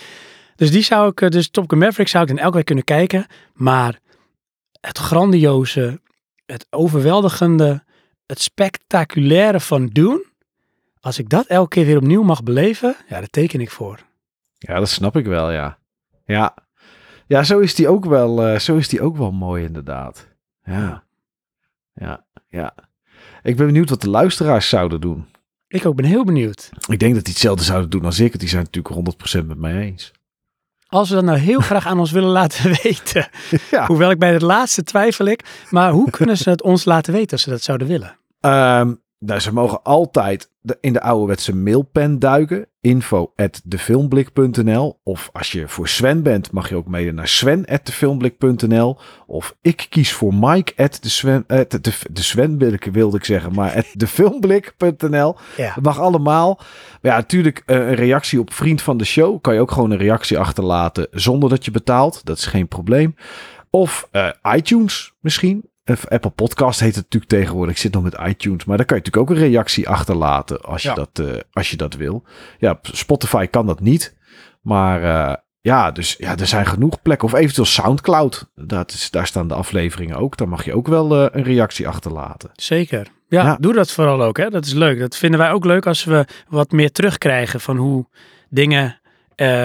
Dus die zou ik, eh, dus Top Gun Maverick zou ik dan elke week kunnen kijken. Maar het grandioze, het overweldigende, het spectaculaire van Dune, Als ik dat elke keer weer opnieuw mag beleven, ja, daar teken ik voor. Ja, dat snap ik wel, ja. Ja, ja zo, is die ook wel, eh, zo is die ook wel mooi inderdaad. Ja. ja, ja. Ik ben benieuwd wat de luisteraars zouden doen. Ik ook ben heel benieuwd. Ik denk dat die hetzelfde zouden doen als ik. Die zijn natuurlijk 100% met mij eens. Als we dat nou heel graag aan ons willen laten weten. Ja. Hoewel ik bij het laatste twijfel ik. Maar hoe kunnen ze het ons laten weten als ze dat zouden willen? Ehm, nou, ze mogen altijd de, in de ouderwetse mailpen duiken. Info at defilmblik.nl Of als je voor Sven bent, mag je ook mailen naar sven at defilmblik.nl Of ik kies voor Mike at de Sven, at de, de Sven wil ik- wilde ik zeggen, maar at defilmblik.nl Ja. Mag allemaal. Maar ja, natuurlijk eh, een reactie op vriend van de show. Kan je ook gewoon een reactie achterlaten zonder dat je betaalt. Dat is geen probleem. Of eh, iTunes misschien. Apple Podcast heet het natuurlijk tegenwoordig. Ik zit nog met iTunes. Maar daar kan je natuurlijk ook een reactie achterlaten als je, Ja. dat, eh, als je dat wil. Ja, Spotify kan dat niet. Maar eh, ja, dus ja, er zijn genoeg plekken. Of eventueel Soundcloud. Dat is, daar staan de afleveringen ook. Daar mag je ook wel eh, een reactie achterlaten. Zeker. Ja, Ja. doe dat vooral ook. Hè. Dat is leuk. Dat vinden wij ook leuk als we wat meer terugkrijgen van hoe dingen,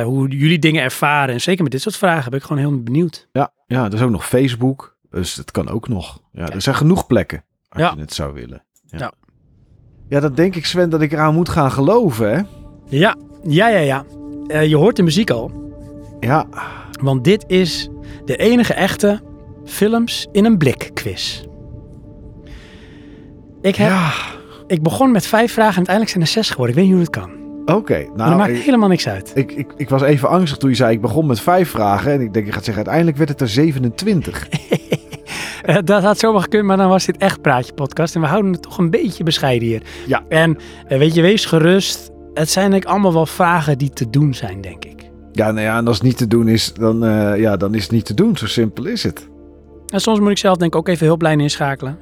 hoe jullie dingen ervaren. En zeker met dit soort vragen ben ik gewoon heel benieuwd. Ja, ja, er is ook nog Facebook. Dus dat kan ook nog. Ja, er zijn genoeg plekken. Als Ja. je het zou willen. Ja. Ja. ja, dan denk ik Sven dat ik eraan moet gaan geloven. Hè? Ja, ja, ja, ja. Eh, je hoort de muziek al. Ja, Want dit is de enige echte films in een blik quiz. Ik, heb, ja. ik begon met vijf vragen en uiteindelijk zijn er zes geworden. Ik weet niet hoe het kan. Oké, Maar dat nou, maakt ik, helemaal niks uit. ik, ik, ik was even angstig toen je zei ik begon met vijf vragen. En ik denk, je gaat zeggen, uiteindelijk werd het er 27. Eh, dat had zomaar gekund, maar dan was dit echt Praatje Podcast. En we houden het toch een beetje bescheiden hier. Ja. En eh, weet je, wees gerust. Het zijn eigenlijk allemaal wel vragen die te doen zijn, denk ik. Ja, nou ja, en als het niet te doen is, dan, eh, ja, dan is het niet te doen. Zo simpel is het. En soms moet ik zelf denk ik ook even hulplijn inschakelen.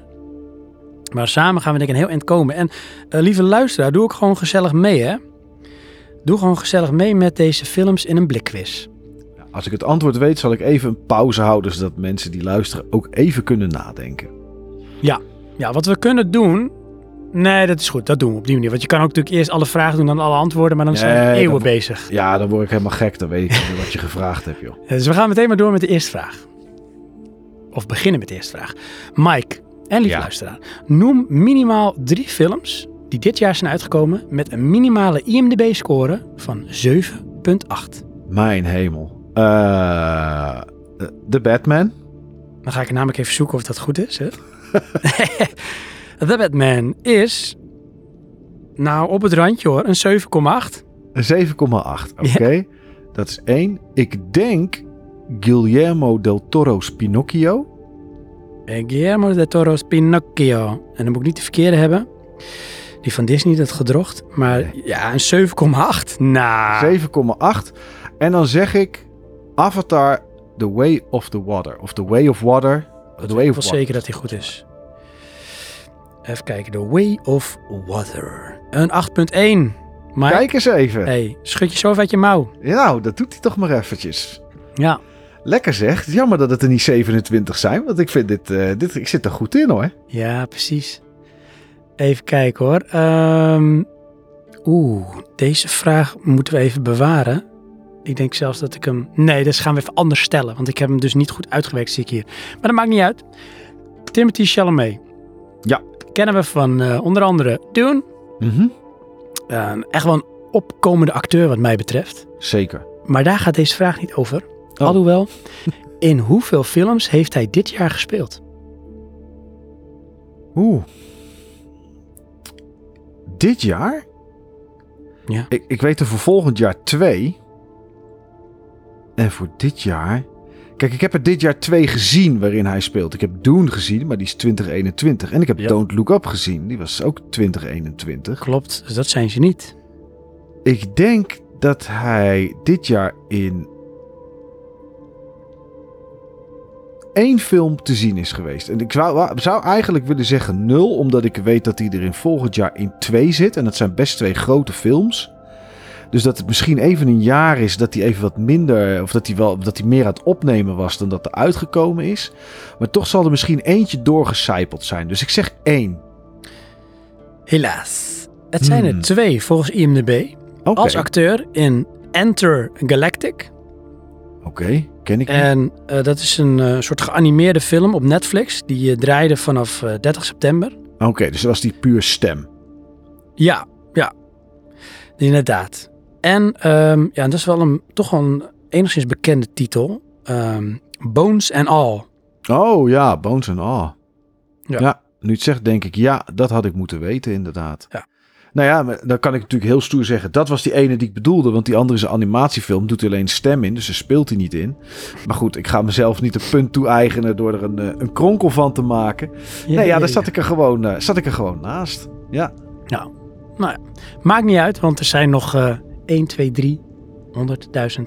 Maar samen gaan we denk ik een heel eind komen. En lieve luisteraar, doe ook gewoon gezellig mee, hè. Doe gewoon gezellig mee met deze films in een blikquiz. Als ik het antwoord weet, zal ik even een pauze houden. Zodat mensen die luisteren ook even kunnen nadenken. Ja, wat we kunnen doen... Nee, dat is goed. Dat doen we op die manier. Want je kan ook natuurlijk eerst alle vragen doen, dan alle antwoorden. Maar dan zijn we eeuwen bezig. Ja, dan word ik helemaal gek. Dan weet ik wat je gevraagd hebt, joh. Dus we gaan meteen maar door met de eerste vraag. Of beginnen met de eerste vraag. Mike en lieve Ja. luisteraar, noem minimaal drie films die dit jaar zijn uitgekomen met een minimale IMDb-score van 7,8. Mijn hemel. Eh, De Batman. Dan ga ik namelijk even zoeken of dat goed is. Hè? The Batman is, nou op het randje hoor, een 7,8. Een 7,8. Oké. Dat is één. Ik denk Guillermo del Toro's Pinocchio. Eh, Guillermo del Toro's Pinocchio. En dan moet ik niet de verkeerde hebben. Die van Disney, dat gedrocht. Maar ja, een 7,8. Nou, 7,8. En dan zeg ik Avatar The Way of the Water. Of The Way of Water. The Way ik of ben Water. zeker dat hij goed is. Even kijken. The Way of Water. Een 8,1. Maar Kijk eens even. hey, schud je zo uit je mouw. Ja, nou, dat doet hij toch maar eventjes. Ja, Lekker zeg. Jammer dat het er niet 27 zijn. Want ik vind dit, eh, dit ik zit er goed in hoor. ja, precies. Even kijken hoor. Ehm, Oeh, deze vraag moeten we even bewaren. Ik denk zelfs dat ik hem... Nee, dat gaan we even anders stellen. Want ik heb hem dus niet goed uitgewerkt, zie ik hier. Maar dat maakt niet uit. Timothy Chalamet. Ja. Kennen we van eh, onder andere Dune. Mhm. Eh, echt wel een opkomende acteur wat mij betreft. Zeker. Maar daar gaat deze vraag niet over. Oh. Alhoewel, in hoeveel films heeft hij dit jaar gespeeld? Oeh. Dit jaar? Ja. Ik, ik weet er voor volgend jaar twee. En voor dit jaar... Kijk, ik heb er dit jaar twee gezien waarin hij speelt. Ik heb Dune gezien, maar die is 2021. En ik heb Ja. Don't Look Up gezien. Die was ook 2021. Klopt, dus dat zijn ze niet. Ik denk dat hij dit jaar in één film te zien is geweest. En ik zou, zou eigenlijk willen zeggen nul, omdat ik weet dat hij er in volgend jaar in twee zit. En dat zijn best twee grote films. Dus dat het misschien even een jaar is dat hij even wat minder, of dat hij wel dat hij meer aan het opnemen was dan dat er uitgekomen is. Maar toch zal er misschien eentje doorgecijpeld zijn. Dus ik zeg één. Helaas. Het zijn Hmm. er twee volgens IMDb. Als acteur in Enter Galactic. oké. ken ik niet. En eh, dat is een eh, soort geanimeerde film op Netflix. Die eh, draaide vanaf eh, 30 september. Oké, dus dat was die puur stem. Ja, ja. Inderdaad. En ehm, ja, dat is wel een toch wel een enigszins bekende titel. Ehm, Bones and All. Oh ja, Bones and All. Ja. Ja. nu je het zegt, denk ik, ja, dat had ik moeten weten, inderdaad. Ja. Nou ja, dan kan ik natuurlijk heel stoer zeggen, dat was die ene die ik bedoelde, want die andere is een animatiefilm, doet hij alleen stem in, dus daar speelt hij niet in. Maar goed, ik ga mezelf niet een punt toe-eigenen door er een, eh, een kronkel van te maken. nee, ja, daar zat ik er gewoon, eh, zat ik er gewoon naast. Ja. Nou, nou ja. Maakt niet uit, want er zijn nog eh 1, 2, 3, 100.000.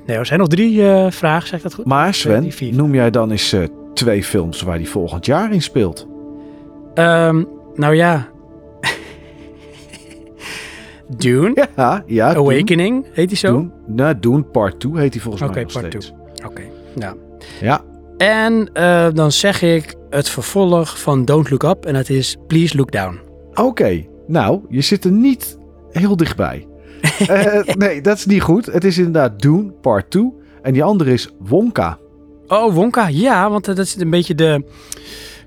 Nee, er zijn nog drie eh, vragen, zeg ik dat goed? Maar Sven, noem jij dan eens eh, twee films waar hij volgend jaar in speelt? Ehm, nou ja. Dune. Ja, ja. Awakening, heet die zo? Doen, nou, Doen Part 2 heet hij volgens mij nog Part steeds. Oké, ja. Ja, En eh, dan zeg ik het vervolg van Don't Look Up en dat is Please Look Down. Oké, nou, je zit er niet heel dichtbij. Eh, nee, dat is niet goed. Het is inderdaad Dune Part 2. En die andere is Wonka. Oh, Wonka, ja, want eh, dat is een beetje de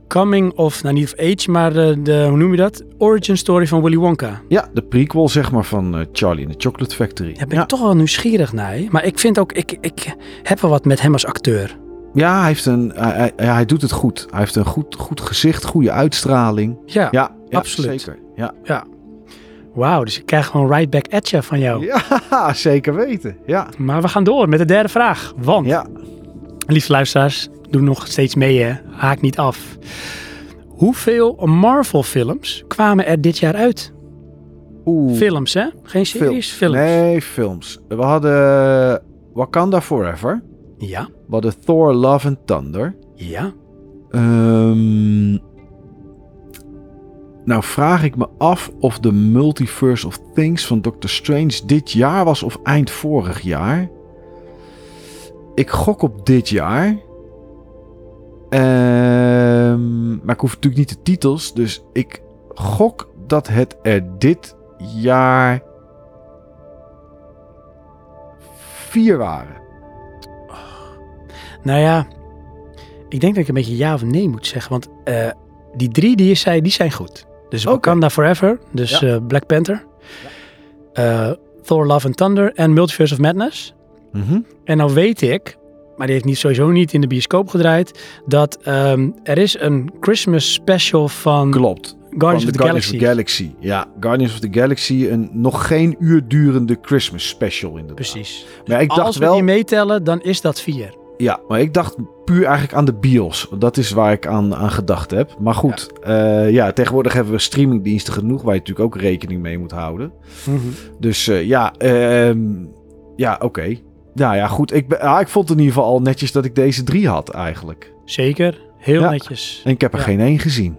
coming of, nou niet of age, maar de, de hoe noem je dat? Origin story van Willy Wonka. Ja, de prequel zeg maar van eh, Charlie and the Chocolate Factory. Daar ben ik toch wel nieuwsgierig naar. hè. Maar ik vind ook, ik, ik heb wel wat met hem als acteur. Ja, hij, heeft een, hij, hij, ja, hij doet het goed. Hij heeft een goed, goed gezicht, goede uitstraling. Ja, Ja, ja absoluut. Zeker. Ja. Wauw, dus ik krijg gewoon right back at you van jou. ja, zeker weten. Ja, Maar we gaan door met de derde vraag. Want, ja. liefste luisteraars, doe nog steeds mee hè. Haak niet af. Hoeveel Marvel films kwamen er dit jaar uit? Oeh. Films hè? Geen series, films. Nee, films. We hadden Wakanda Forever. Ja, We hadden Thor Love and Thunder. ja. Ehm, nou vraag ik me af of de Multiverse of Things van Doctor Strange dit jaar was of eind vorig jaar. Ik gok op dit jaar. Ehm, maar ik hoef natuurlijk niet de titels, dus ik gok dat het er dit jaar vier waren. Nou ja, ik denk dat ik een beetje ja of nee moet zeggen. Want eh, die drie die je zei, die zijn goed. Dus Oké. Wakanda Forever, dus Ja. eh, Black Panther. Eh, Thor Love and Thunder en Multiverse of Madness. Mhm. En nou weet ik, maar die heeft niet, sowieso niet in de bioscoop gedraaid, dat ehm, er is een Christmas special van Klopt. Guardians Van of the Guardians Galaxy. of the Galaxy. Ja, Guardians of the Galaxy. Een nog geen uur durende Christmas special inderdaad. Precies. Maar ik dacht Als we wel... die meetellen, dan is dat vier. Ja, maar ik dacht puur eigenlijk aan de bios. Dat is waar ik aan, aan gedacht heb. Maar goed, ja. ja, tegenwoordig hebben we streamingdiensten genoeg... waar je natuurlijk ook rekening mee moet houden. Dus eh, ja, ehm, ja, oké. Nou ja, goed. Ik, ben, ah, ik vond in ieder geval al netjes dat ik deze drie had eigenlijk. Zeker, heel Ja. netjes. En ik heb er Ja. geen één gezien.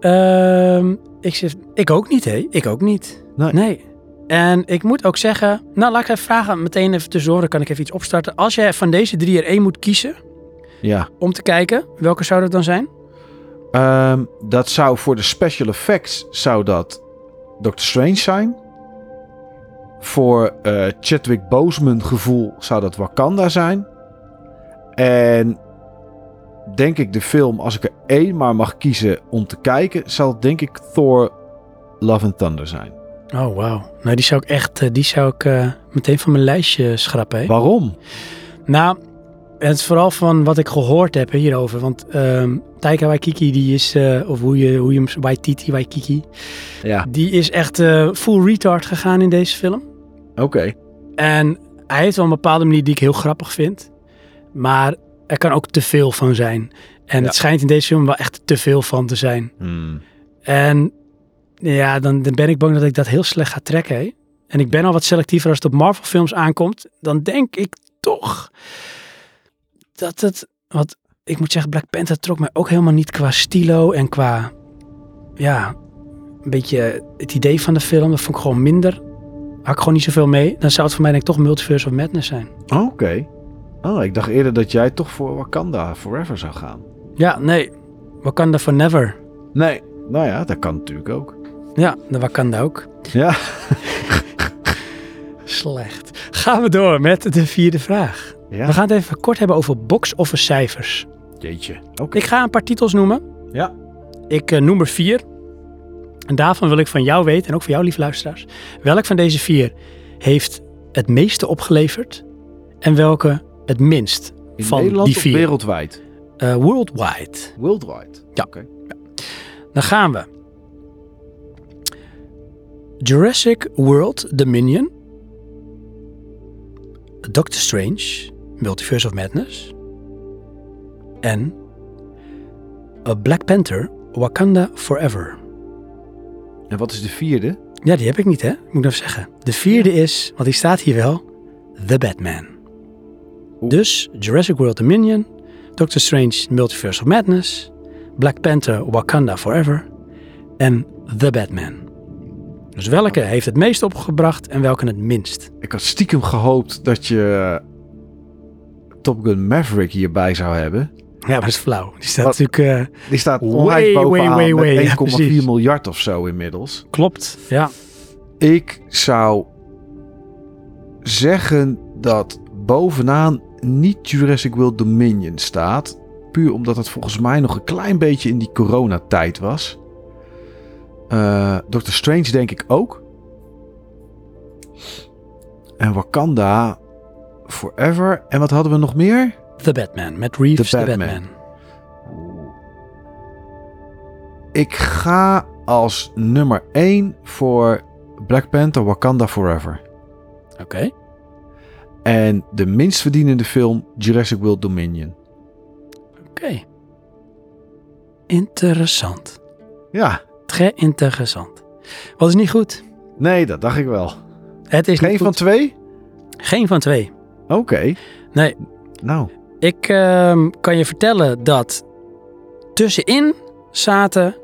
Ehm, ik, zeg, ik ook niet, hé. Ik ook niet. Nee. En ik moet ook zeggen... Nou, laat ik even vragen, meteen even tussendoor. Dan kan ik even iets opstarten. Als jij van deze drie er één moet kiezen Ja. om te kijken... Welke zou dat dan zijn? Ehm, dat zou voor de special effects zou dat Doctor Strange zijn. Voor eh, Chadwick Boseman gevoel zou dat Wakanda zijn. En denk ik de film, als ik er één maar mag kiezen om te kijken, zal denk ik Thor Love and Thunder zijn. Oh, wauw. Nou, die zou ik echt... eh, Die zou ik eh, meteen van mijn lijstje schrappen, hè? Waarom? Nou, het is vooral van wat ik gehoord heb hierover. Want ehm Taika Waititi, die is... eh, of hoe je, hoe je hem... Waititi, Waititi... Ja, Die is echt full retard gegaan in deze film. oké. En hij heeft wel een bepaalde manier die ik heel grappig vind. Maar er kan ook te veel van zijn. En Ja. het schijnt in deze film wel echt te veel van te zijn. Hmm. En ja, dan, dan ben ik bang dat ik dat heel slecht ga trekken. Hè? En ik ben al wat selectiever als het op Marvel films aankomt. Dan denk ik toch dat het... Wat, ik moet zeggen, Black Panther trok mij ook helemaal niet qua stilo en qua... Ja, een beetje het idee van de film. Dat vond ik gewoon minder. Had ik gewoon niet zoveel mee. Dan zou het voor mij denk ik toch Multiverse of Madness zijn. Oké. Oh, ik dacht eerder dat jij toch voor Wakanda Forever zou gaan. Ja, nee. Wakanda Forever. Nee. Nou ja, dat kan natuurlijk ook. Ja, de Wakanda ook. Ja. Slecht. Gaan we door met de vierde vraag. ja. We gaan het even kort hebben over box-office cijfers. Jeetje. Oké. Ik ga een paar titels noemen. Ja. Ik eh, noem er vier. En daarvan wil ik van jou weten, en ook van jou, lieve luisteraars, welk van deze vier heeft het meeste opgeleverd en welke het minst In van Nederland die of vier? wereldwijd? Eh, worldwide. Worldwide. Ja. Oké. Dan gaan we. Jurassic World Dominion. Doctor Strange, Multiverse of Madness. En A Black Panther, Wakanda Forever. En wat is de vierde? Ja, die heb ik niet, hè? Moet ik even zeggen. De vierde is, want die staat hier wel, The Batman. Oeh. Dus Jurassic World Dominion, Doctor Strange, Multiverse of Madness, Black Panther, Wakanda Forever en The Batman. Dus welke heeft het meest opgebracht en welke het minst? Ik had stiekem gehoopt dat je Top Gun Maverick hierbij zou hebben. Ja, maar dat is flauw. Die staat Wat? natuurlijk... eh, Die staat Way, way, way, way. Ja, met 1,4 precies. miljard of zo inmiddels. klopt, ja. Ik zou zeggen dat bovenaan niet Jurassic World Dominion staat. Puur omdat het volgens mij nog een klein beetje in die coronatijd was. Eh Doctor Strange denk ik ook. En Wakanda Forever. En wat hadden we nog meer? The Batman, met Reeves, The The Batman. Batman. Ik ga als nummer 1 voor Black Panther Wakanda Forever. Oké. En de minst verdienende film Jurassic World Dominion. Oké. Interessant. Ja, Interessant. Wat is niet goed? nee, dat dacht ik wel. Het is Geen niet van goed. twee? Geen van twee. Oké. Nee, Nou, ik ehm, kan je vertellen dat tussenin zaten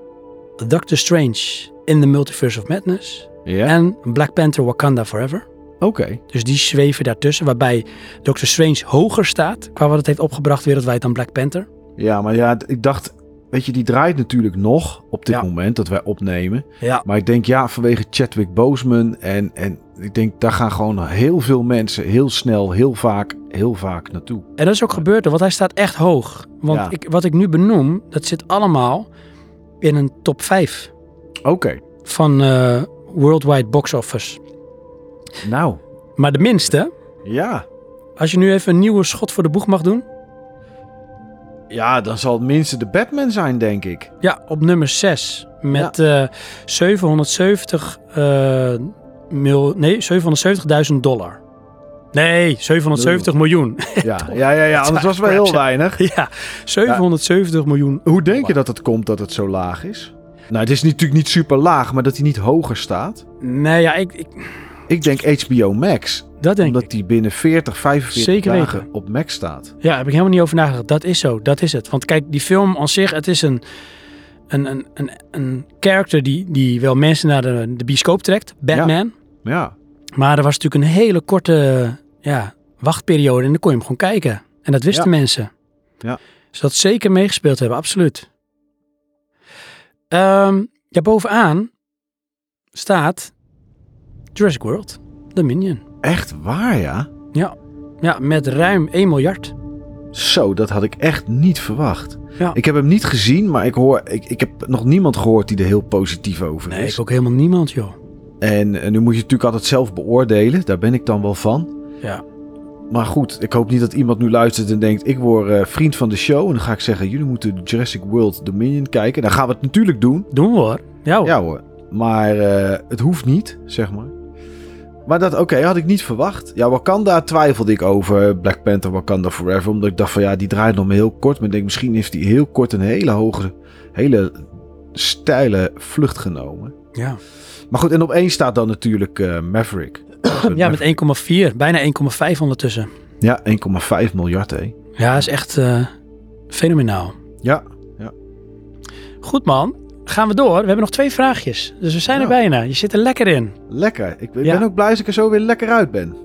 Doctor Strange in the Multiverse of Madness en Black Panther Wakanda Forever. Oké. Dus die zweven daartussen, waarbij Doctor Strange hoger staat qua wat het heeft opgebracht wereldwijd dan Black Panther. Ja, maar ja, ik dacht, weet je, die draait natuurlijk nog op dit Ja. moment dat wij opnemen. Ja. Maar ik denk, ja, vanwege Chadwick Boseman en, en ik denk, daar gaan gewoon heel veel mensen heel snel, heel vaak, heel vaak naartoe. En dat is ook gebeurd, want hij staat echt hoog. Want Ja. ik, wat ik nu benoem, dat zit allemaal in een top 5 Oké. van eh, Worldwide Box Office. Nou, Maar de minste, ja. als je nu even een nieuwe schot voor de boeg mag doen. Ja, dan zal het minste de Batman zijn, denk ik. Ja, op nummer 6 met eh 770, eh, mil, nee, 770.000 dollar. Nee, 770 miljoen. Ja, ja, ja, ja anders was het wel heel ja. weinig. ja, 770 miljoen. Hoe denk je dat het komt dat het zo laag is? Nou, het is natuurlijk niet super laag, maar dat hij niet hoger staat. Nee, ja, ik, ik, Ik denk HBO Max, dat denk omdat ik. die binnen 40, 45 Zeker dagen weten. op Max staat. Ja, heb ik helemaal niet over nagedacht. Dat is zo, dat is het. Want kijk, die film aan zich, het is een, een, een, een, een character die, die wel mensen naar de, de bioscoop trekt. Batman. Ja, Maar er was natuurlijk een hele korte ja, wachtperiode en dan kon je hem gewoon kijken. En dat wisten Ja. mensen. Ja. Dus dat zeker meegespeeld hebben, absoluut. Ehm, ja, bovenaan staat Jurassic World, Dominion. echt waar ja? Ja, ja met ruim 1 miljard. Zo, dat had ik echt niet verwacht. Ja. Ik heb hem niet gezien, maar ik, hoor, ik, ik heb nog niemand gehoord die er heel positief over Nee, is. ik ook helemaal niemand, joh. En, en nu moet je natuurlijk altijd zelf beoordelen. Daar ben ik dan wel van. Ja, Maar goed, ik hoop niet dat iemand nu luistert en denkt... ik word eh, vriend van de show. En dan ga ik zeggen, jullie moeten Jurassic World Dominion kijken. Dan gaan we het natuurlijk doen. doen we hoor. Ja, hoor. Ja hoor. Maar eh, het hoeft niet, zeg maar. Maar dat, oké, had ik niet verwacht. Ja, Wakanda twijfelde ik over. Black Panther, Wakanda Forever. Omdat ik dacht van, ja, die draait nog maar heel kort. Maar ik denk, misschien heeft hij heel kort een hele hoge, hele steile vlucht genomen. ja. Maar goed, en op één staat dan natuurlijk eh, Maverick. ja met 1,4, bijna 1,5 ondertussen. Ja, 1,5 miljard, hè. Ja, is echt eh, fenomenaal. Ja, Goed man, gaan we door. We hebben nog twee vraagjes. Dus we zijn er Ja. bijna. Je zit er lekker in. lekker. Ik ben Ja. ben ook blij dat ik er zo weer lekker uit ben.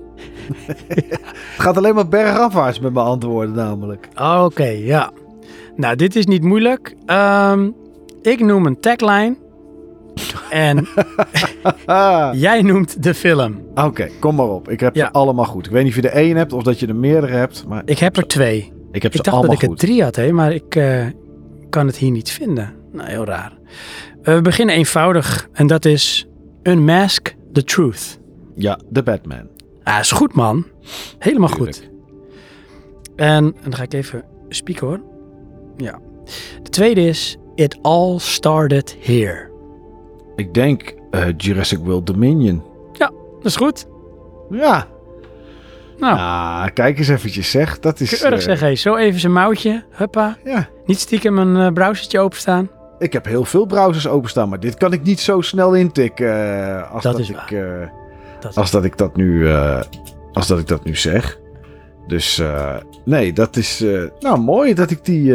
Het gaat alleen maar bergafwaarts met mijn antwoorden namelijk. Oké, ja. Nou, dit is niet moeilijk. Ehm, ik noem een tagline En Ah, jij noemt de film. Oké, kom maar op. Ik heb Ja. ze allemaal goed. Ik weet niet of je er één hebt of dat je er meerdere hebt, maar Ik heb er twee. ik heb Ik dacht allemaal dat ik er drie had, hè, maar ik eh, kan het hier niet vinden. Nou, heel raar. Eh, we beginnen eenvoudig en dat is Unmask the Truth. Ja, The Batman. Ah, is goed, man. Helemaal Tuurlijk. goed. En, en dan ga ik even spieken, hoor. Ja. De tweede is It All Started Here. Ik denk eh, Jurassic World Dominion. Dat is goed. Ja. Nou, Ah, kijk eens eventjes zeg. Dat is... keurig eh, zeg, hé. Zo even zijn mouwtje. Huppa. Ja. Niet stiekem een browsertje openstaan. Ik heb heel veel browsers openstaan, maar dit kan ik niet zo snel intikken eh, als Dat ik, eh, Dat als dat ik dat nu, eh, als dat ik dat nu zeg. Dus nee, dat is nou mooi dat ik die,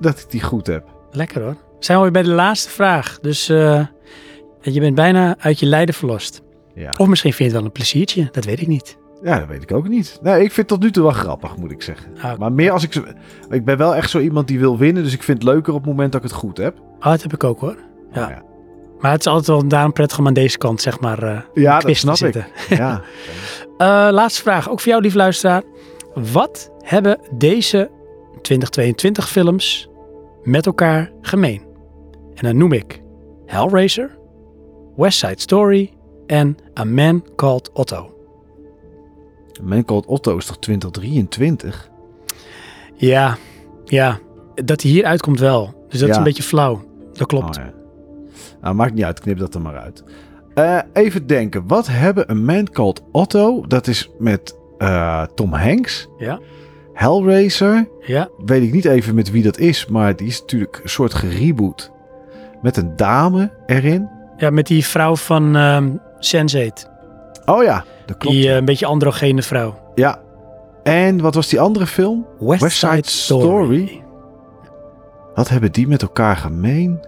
dat ik die goed heb. Lekker hoor. We zijn alweer bij de laatste vraag. Dus je bent bijna uit je lijden verlost. Ja. Of misschien vind je het wel een pleziertje. Dat weet ik niet. Ja, dat weet ik ook niet. Nee, ik vind het tot nu toe wel grappig, moet ik zeggen. Ah, Maar meer als ik, zo- ik ben wel echt zo iemand die wil winnen, dus ik vind het leuker op het moment dat ik het goed heb. oh, dat heb ik ook hoor. Ja. ja, Maar het is altijd wel daarom prettig om aan deze kant, zeg maar, eh ja dat quiz te snap ik. zitten. Ja. Eh, laatste vraag, ook voor jou, lief luisteraar. Wat hebben deze 2022 films met elkaar gemeen? En dan noem ik Hellraiser, West Side Story en A Man Called Otto. Man Called Otto is toch 2023? Ja, ja, dat hij hier uitkomt wel. Dus dat is een beetje flauw. Dat klopt. Oh, ja. Nou, maakt niet uit. Knip dat er maar uit. Eh, even denken. Wat hebben een man called Otto? Dat is met eh, Tom Hanks. Ja. Hellraiser. Ja, Weet ik niet even met wie dat is. Maar die is natuurlijk een soort gereboot. Met een dame erin. ja met die vrouw van ehm Sense8. Oh ja, dat klopt. Die eh, een beetje androgene vrouw. Ja. En wat was die andere film? West, West Side Story. Wat hebben die met elkaar gemeen?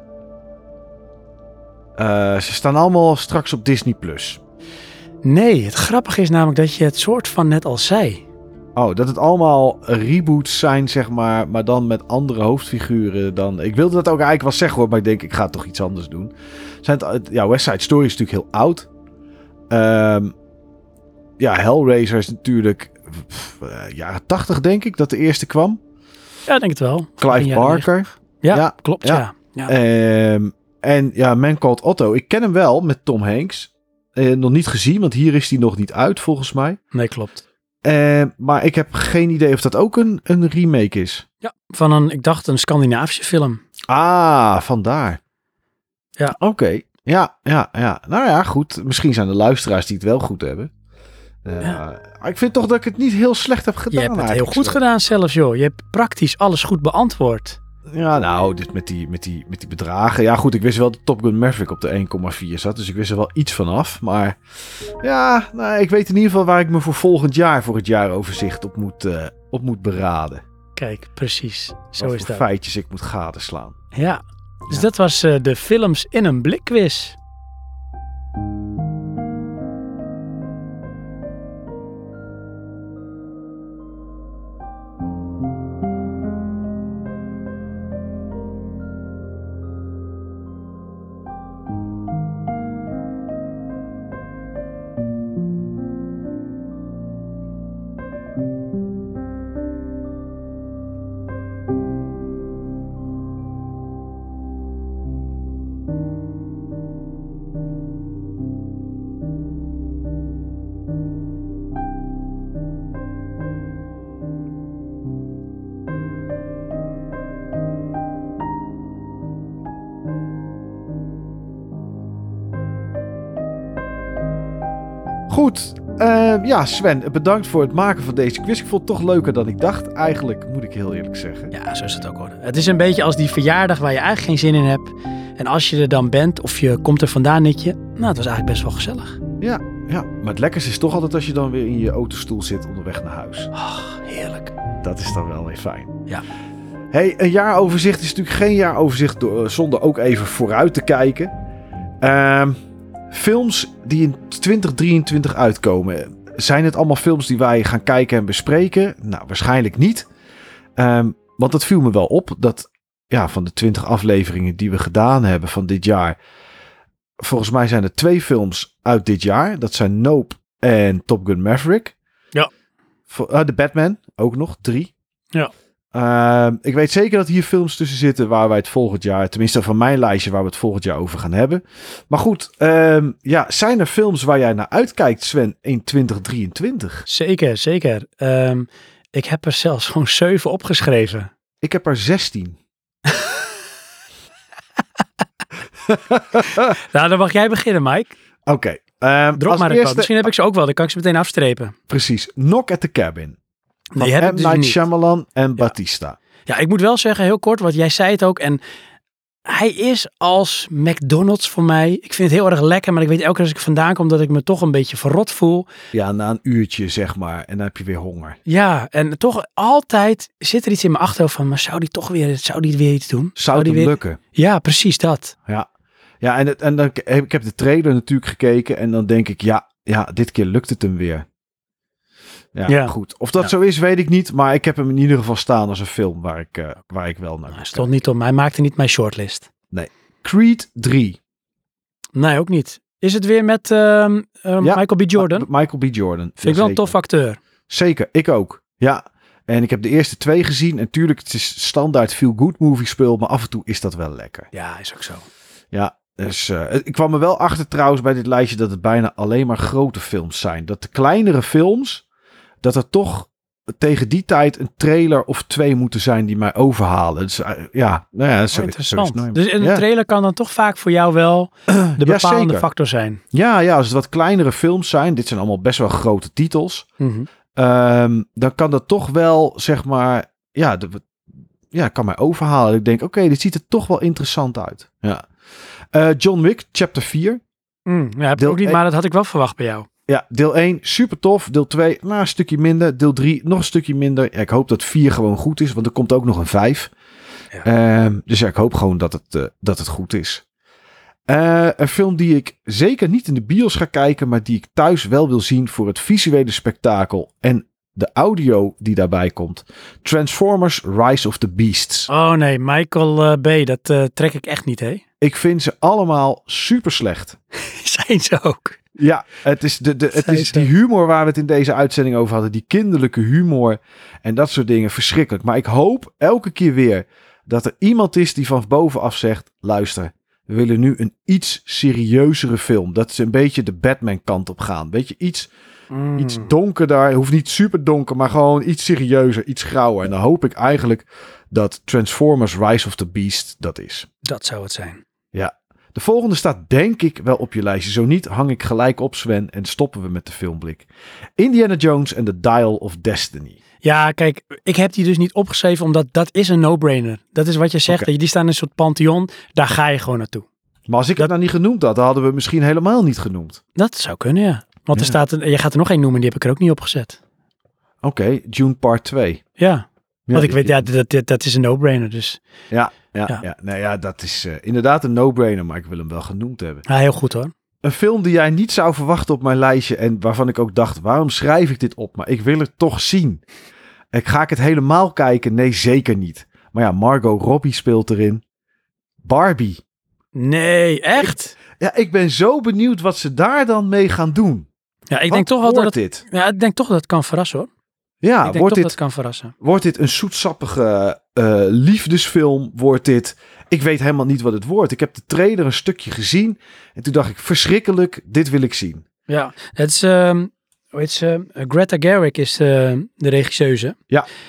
Eh, ze staan allemaal straks op Disney+. Plus. Nee, het grappige is namelijk dat je het soort van net al zei. Oh, dat het allemaal reboots zijn, zeg maar, maar dan met andere hoofdfiguren dan... Ik wilde dat ook eigenlijk wel zeggen hoor, maar ik denk ik ga toch iets anders doen. Zijn het, ja, West Side Story is natuurlijk heel oud. Ehm, ja, Hellraiser is natuurlijk pff, eh, jaren tachtig denk ik dat de eerste kwam. Ja, denk het wel. Clive Barker. Ja, Ja, klopt. ja. Ja. Ja. Ehm, en ja, Man Called Otto. Ik ken hem wel met Tom Hanks. Eh, nog niet gezien, want hier is hij nog niet uit volgens mij. Nee, klopt. Eh, maar ik heb geen idee of dat ook een, een remake is. Ja, van een, ik dacht een Scandinavische film. Ah, vandaar. Ja. Oké. Ja, ja, ja. Nou ja, goed. Misschien zijn er luisteraars die het wel goed hebben. Ja. maar Ik vind toch dat ik het niet heel slecht heb gedaan. Je hebt het heel goed gedaan zelfs, joh. Je hebt praktisch alles goed beantwoord. Ja, nou, dit met die, met, die, met die bedragen. Ja, goed, ik wist wel dat Top Gun Maverick op de 1,4 zat. Dus ik wist er wel iets van af. Maar ja, nou, ik weet in ieder geval waar ik me voor volgend jaar, voor het jaaroverzicht, op moet, eh, op moet beraden. Kijk, precies. Zo Wat is dat. feitjes ik moet gadeslaan. Ja. Dus dat was eh, de films in een blik Goed. eh, ja, Sven, bedankt voor het maken van deze quiz. Ik vond het toch leuker dan ik dacht. Eigenlijk, moet ik heel eerlijk zeggen. Ja, zo is het ook hoor. Het is een beetje als die verjaardag waar je eigenlijk geen zin in hebt. En als je er dan bent of je komt er vandaan nitje. Nou, het was eigenlijk best wel gezellig. Ja, ja. Maar het lekkerste is toch altijd als je dan weer in je autostoel zit onderweg naar huis. Ach, heerlijk. Dat is dan wel weer fijn. Ja. Hey, een jaaroverzicht is natuurlijk geen jaaroverzicht door, zonder ook even vooruit te kijken. Ehm, films die in 2023 uitkomen. Zijn het allemaal films die wij gaan kijken en bespreken? Nou, waarschijnlijk niet. Ehm, want dat viel me wel op. Dat ja, van de 20 afleveringen die we gedaan hebben van dit jaar. volgens mij zijn er twee films uit dit jaar. Dat zijn Nope en Top Gun Maverick. Ja. Voor, eh, de Batman, ook nog, drie. Ja. Ehm, ik weet zeker dat hier films tussen zitten waar wij het volgend jaar, tenminste van mijn lijstje, waar we het volgend jaar over gaan hebben. Maar goed, ehm, ja, zijn er films waar jij naar uitkijkt, Sven, in 2023? Zeker, zeker. Ehm, ik heb er zelfs gewoon zeven opgeschreven. Ik heb er 16. Nou, dan mag jij beginnen, Mike. Oké. Drop maar een eerste-. Misschien heb ik ze ook wel, dan kan ik ze meteen afstrepen. Precies. Knock at the Cabin. Van Die M. dus Night niet. Shyamalan en Batista. Ja, ik moet wel zeggen, heel kort, want jij zei het ook. En hij is als McDonald's voor mij. Ik vind het heel erg lekker, maar ik weet elke keer als ik vandaan kom dat ik me toch een beetje verrot voel. Ja, na een uurtje zeg maar. En dan heb je weer honger. Ja, en toch altijd zit er iets in mijn achterhoofd van, maar zou die toch weer, zou die weer iets doen? Zou die weer... lukken? Ja, precies dat. Ja. Ja, en, het, en dan, ik heb de trailer natuurlijk gekeken. En dan denk ik, ja, ja dit keer lukt het hem weer. Ja, Ja. goed. Of dat Ja. zo is, weet ik niet. Maar ik heb hem in ieder geval staan als een film waar ik, eh, waar ik wel naar Hij wil stond niet op, hij maakte niet mijn shortlist. kijken. Creed 3. Nee, ook niet. Is het weer met ehm, eh, Ja. Michael B. Jordan? Ma- Michael B. Jordan. Vind ik wel een tof acteur. Zeker, ik ook. Ja. En ik heb de eerste twee gezien. En tuurlijk, het is standaard feel good movie speel. Maar af en toe is dat wel lekker. Ja, is ook zo. Ja, dus eh, ik kwam er wel achter trouwens bij dit lijstje dat het bijna alleen maar grote films zijn. Dat de kleinere films, dat er toch tegen die tijd een trailer of twee moeten zijn die mij overhalen. Dus eh, ja, nou ja, zo, Oh, interessant. dus een ja. trailer kan dan toch vaak voor jou wel de bepalende factor zijn. Ja, ja, als het wat kleinere films zijn, dit zijn allemaal best wel grote titels, Mhm. ehm, dan kan dat toch wel, zeg maar, ja, de, ja kan mij overhalen. Ik denk, oké, dit ziet er toch wel interessant uit. Ja. Eh, John Wick, chapter 4. Mm, ja, heb ik ook niet, maar dat had ik wel verwacht bij jou. Ja, deel 1 super tof. Deel 2 nou, een stukje minder. Deel 3 nog een stukje minder. Ja, ik hoop dat 4 gewoon goed is, want er komt ook nog een 5. Ja. Ehm, dus ja, ik hoop gewoon dat het, eh, dat het goed is. Eh, een film die ik zeker niet in de bios ga kijken, maar die ik thuis wel wil zien voor het visuele spektakel en de audio die daarbij komt. Transformers Rise of the Beasts. Oh nee, Michael eh, B, dat trek ik echt niet, hè? Ik vind ze allemaal super slecht. Zijn ze ook. Ja, het is, de, de, het is die humor waar we het in deze uitzending over hadden. Die kinderlijke humor en dat soort dingen. Verschrikkelijk. Maar ik hoop elke keer weer dat er iemand is die van bovenaf zegt... Luister, we willen nu een iets serieuzere film. Dat ze een beetje de Batman kant op gaan. Weet je, iets, Mm. iets donkerder. Hoeft niet super donker, maar gewoon iets serieuzer, iets grauwer. En dan hoop ik eigenlijk dat Transformers Rise of the Beast dat is. Dat zou het zijn. De volgende staat denk ik wel op je lijstje. Zo niet hang ik gelijk op Sven en stoppen we met de filmblik. Indiana Jones en The Dial of Destiny. Ja, kijk, ik heb die dus niet opgeschreven omdat dat is een no-brainer. Dat is wat je zegt, dat die staan in een soort pantheon, daar ga je gewoon naartoe. Maar als ik het nou niet genoemd had, dan hadden we het misschien helemaal niet genoemd. Dat zou kunnen, ja. Want er staat, een, je gaat er nog één noemen, die heb ik er ook niet opgezet. Oké, June Part 2. Ja, Ja, want ik weet, ja, dat, dat, dat is een no-brainer, dus Ja, ja, ja. Ja. Nee, ja dat is eh, inderdaad een no-brainer, maar ik wil hem wel genoemd hebben. ja, heel goed hoor. Een film die jij niet zou verwachten op mijn lijstje en waarvan ik ook dacht, waarom schrijf ik dit op? Maar ik wil het toch zien. Ik ga ik het helemaal kijken? Nee, zeker niet. Maar ja, Margot Robbie speelt erin. Barbie. Nee, echt? Ja, ik ben zo benieuwd wat ze daar dan mee gaan doen. Ja, ik Wat denk toch wel dat het, dit? ja, ik denk toch dat het kan verrassen hoor. Ja, ik denk wordt dit, dat kan verrassen. wordt dit een zoetsappige eh, liefdesfilm? Wordt dit... Ik weet helemaal niet wat het wordt. Ik heb de trailer een stukje gezien. En toen dacht ik, verschrikkelijk, dit wil ik zien. Ja, het is, hoe heet ze? Greta Gerwig is eh, de regisseuse.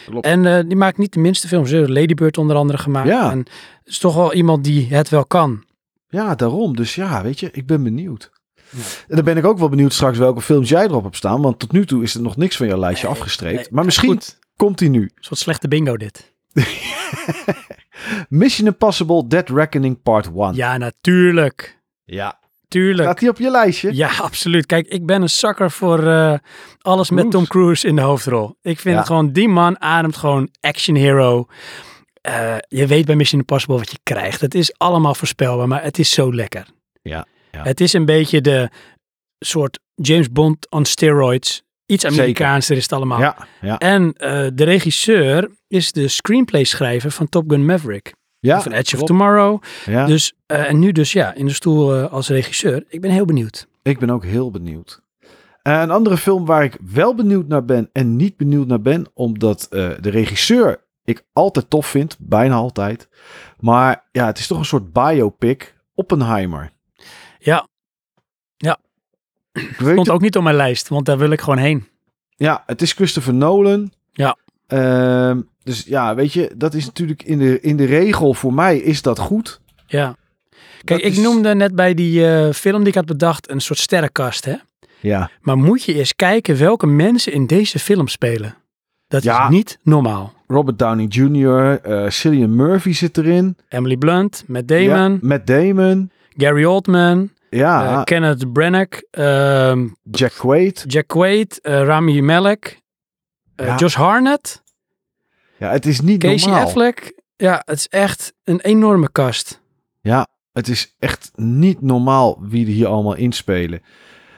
Klopt. En eh, die maakt niet de minste films. Ze heeft Lady Bird onder andere gemaakt. Ja. En het is toch wel iemand die het wel kan. Ja, daarom. Dus ja, weet je, ik ben benieuwd. En dan ben ik ook wel benieuwd straks welke films jij erop hebt staan. Want tot nu toe is er nog niks van jouw lijstje Nee, afgestreept. nee. maar misschien Goed. komt hij nu. Een soort slechte bingo dit. Mission Impossible Dead Reckoning Part 1. Ja, natuurlijk. ja. Tuurlijk. Staat die op je lijstje? Ja, absoluut. Kijk, ik ben een zakker voor eh, alles met. Tom Cruise in de hoofdrol. Ik vind Ja. het gewoon, die man ademt gewoon action hero. Eh, je weet bij Mission Impossible wat je krijgt. Het is allemaal voorspelbaar, maar het is zo lekker. Ja, ja. Het is een beetje de soort James Bond on steroids. Iets Amerikaanser is het allemaal. Ja, ja. En eh, de regisseur is de screenplay schrijver van Top Gun Maverick. Ja, een Edge of. Tomorrow. Ja, Dus, eh, en nu dus ja, in de stoel eh, als regisseur. Ik ben heel benieuwd. ik ben ook heel benieuwd. Een andere film waar ik wel benieuwd naar ben en niet benieuwd naar ben, omdat de regisseur ik altijd tof vind, bijna altijd. Maar ja, het is toch een soort biopic. Oppenheimer. Ja, Ik weet stond ook niet op mijn lijst, want daar wil ik gewoon heen. Ja, het is Christopher Nolan. Ja. Ehm, dus ja, weet je, dat is natuurlijk in de, in de regel voor mij is dat goed. Ja. Kijk, Dat ik is- noemde net bij die eh, film die ik had bedacht een soort sterrenkast, hè? Ja, Maar moet je eens kijken welke mensen in deze film spelen. Dat Ja. is niet normaal. Robert Downey Jr., eh Cillian Murphy zit erin. Emily Blunt, Matt Damon, Ja, Matt Damon. Gary Oldman, Ja, eh, Kenneth Branagh, ehm, Jack Quaid. Jack Quaid, eh, Rami Malek, eh, Ja. Josh Harnett, Ja, het is niet Casey normaal. Affleck. Ja, het is echt een enorme kast. Ja, het is echt niet normaal wie er hier allemaal inspelen.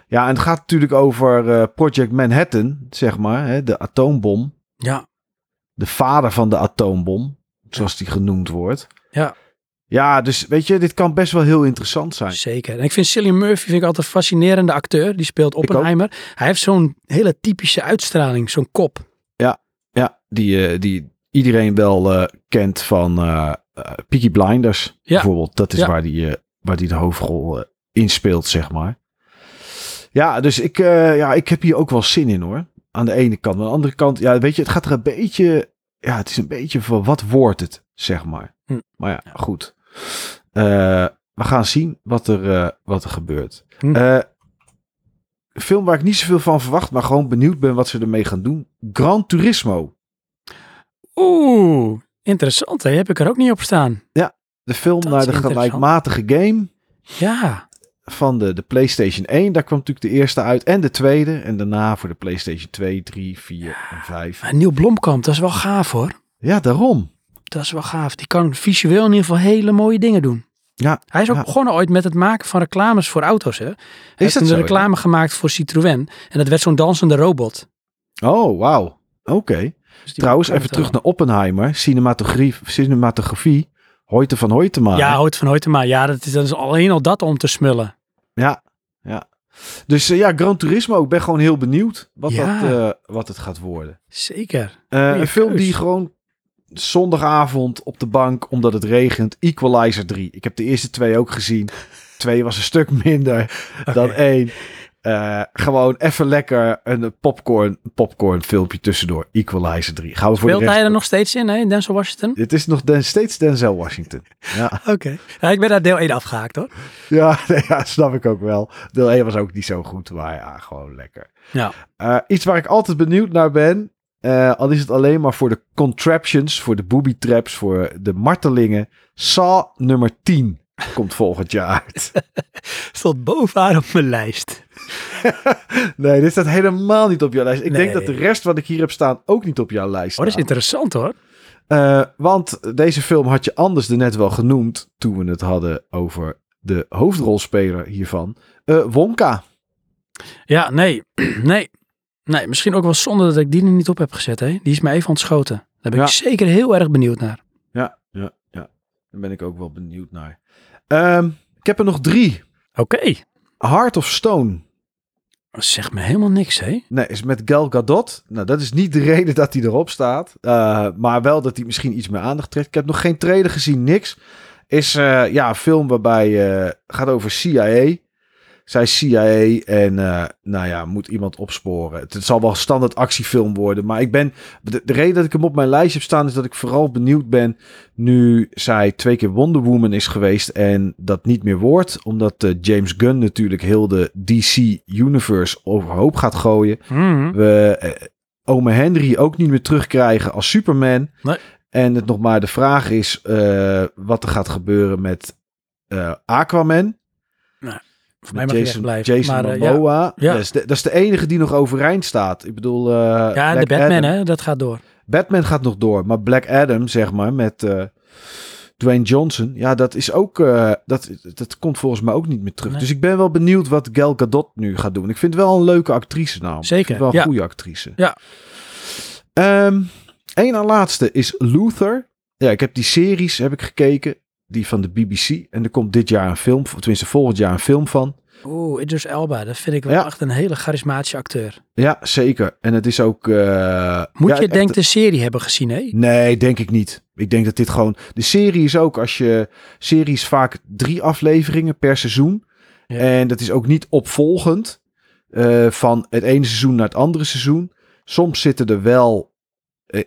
Ja, en het gaat natuurlijk over Project Manhattan, zeg maar, hè, de atoombom. Ja, de vader van de atoombom, zoals die genoemd wordt. Ja. Ja, dus weet je, dit kan best wel heel interessant zijn. zeker. En ik vind Cillian Murphy vind ik altijd een fascinerende acteur. Die speelt. Oppenheimer. Hij heeft zo'n hele typische uitstraling, zo'n kop. Ja, die, eh, die iedereen wel eh, kent van eh, Peaky Blinders, Ja. bijvoorbeeld. Dat is Ja. waar die, eh, waar die de hoofdrol in speelt, zeg maar. Ja, dus ik, ja, ik heb hier ook wel zin in, hoor. Aan de ene kant. Aan de andere kant, ja, weet je, het gaat er een beetje... Ja, het is een beetje van, wat wordt het, zeg maar. Hm. Maar ja, goed. Eh, we gaan zien wat er, eh, wat er gebeurt. Hm. Eh, een film waar ik niet zoveel van verwacht, maar gewoon benieuwd ben wat ze ermee gaan doen. Gran Turismo. Oeh, interessant. Hè? Heb ik er ook niet op staan. De film Dat naar de gelijkmatige game Ja, van de, de PlayStation 1. Daar kwam natuurlijk de eerste uit en de tweede. En daarna voor de PlayStation 2, 3, 4 en 5. maar Neil Blomkamp, dat is wel gaaf hoor. Ja, daarom. Dat is wel gaaf. Die kan visueel in ieder geval hele mooie dingen doen. Ja, Hij is ook Ja. begonnen ooit met het maken van reclames voor auto's. Hè? Hij heeft dat een ja? reclame gemaakt voor Citroën. En dat werd zo'n dansende robot. Oh, wauw. Oké. Dus Trouwens, even terug naar Oppenheimer. Cinematografie. cinematografie. Hoyte van Hoytema. Ja, Hoort van Hoytema. Ja, dat is, dat is alleen al dat om te smullen. Ja, ja. Dus eh, ja, Gran Turismo. Ik ben gewoon heel benieuwd wat, Ja. dat, eh, wat het gaat worden. Zeker. Goeie een film die gewoon zondagavond op de bank, omdat het regent. Equalizer 3. Ik heb de eerste twee ook gezien. Twee was een stuk minder dan één. Eh, gewoon even lekker een popcorn, popcorn filmpje tussendoor. Equalizer 3. Gaan we voor de rest... hij er nog steeds in, hè? Denzel Washington? Het is nog den, steeds Denzel Washington. Ja, Oké. Ja, ik ben daar deel 1 afgehaakt hoor. ja, nee, ja, snap ik ook wel. Deel 1 was ook niet zo goed, maar ja, gewoon lekker. Ja. Eh, iets waar ik altijd benieuwd naar ben. Eh, al is het alleen maar voor de contraptions, voor de booby traps, voor de martelingen. Saw nummer 10 komt volgend jaar uit. Stond bovenaan op mijn lijst. nee, dit staat helemaal niet op jouw lijst. Ik denk dat de rest wat ik hier heb staan ook niet op jouw lijst Oh, dat is staat. interessant hoor. Eh, want deze film had je anders er net wel genoemd toen we het hadden over de hoofdrolspeler hiervan. Eh, Wonka. Ja, nee. nee. Nee, misschien ook wel zonde dat ik die er niet op heb gezet. Hè? Die is me even ontschoten. Daar ben Ja. ik zeker heel erg benieuwd naar. Ja, ja, ja. Daar ben ik ook wel benieuwd naar. Ehm, ik heb er nog drie. Oké. Heart of Stone. Dat zegt me helemaal niks, hè? Nee, is met Gal Gadot. Nou, dat is niet de reden dat hij erop staat. Eh, maar wel dat hij misschien iets meer aandacht trekt. Ik heb nog geen trailer gezien, niks. Is eh, ja, een film waarbij eh gaat over CIA. Zij CIA en eh, nou ja, moet iemand opsporen. Het, het zal wel een standaard actiefilm worden. Maar ik ben. De, de reden dat ik hem op mijn lijst heb staan is dat ik vooral benieuwd ben. Nu zij twee keer Wonder Woman is geweest en dat niet meer wordt. Omdat eh, James Gunn natuurlijk heel de DC Universe overhoop gaat gooien. Mhm. We eh, ome Henry ook niet meer terugkrijgen als Superman. Nee. En het nog maar de vraag is wat er gaat gebeuren met Aquaman. Voor mij Met mag je Jason, wegblijven. Jason maar, eh, ja. Momoa. Ja. Dat, is de, dat is de enige die nog overeind staat. Ik bedoel... eh, ja, en de Batman, Adam. hè? Dat gaat door. Batman gaat nog door. Maar Black Adam, zeg maar, met eh, Dwayne Johnson. Ja, dat is ook... dat, dat komt volgens mij ook niet meer terug. Nee. Dus ik ben wel benieuwd wat Gal Gadot nu gaat doen. Ik vind wel een leuke actrice namelijk. Zeker, wel een ja. goede actrice. Ja. Eén en laatste is Luther. ja, ik heb die series heb ik gekeken. Die van de BBC. En er komt dit jaar een film, of tenminste volgend jaar een film van. Oeh, Idris Elba, dat vind ik wel Ja. echt een hele charismatische acteur. Ja, zeker. En het is ook... eh, Moet ja, je denk de serie hebben gezien, hè? Nee, denk ik niet. Ik denk dat dit gewoon... De serie is ook, als je... Series vaak drie afleveringen per seizoen. Ja. En dat is ook niet opvolgend. eh, van het ene seizoen naar het andere seizoen. Soms zitten er wel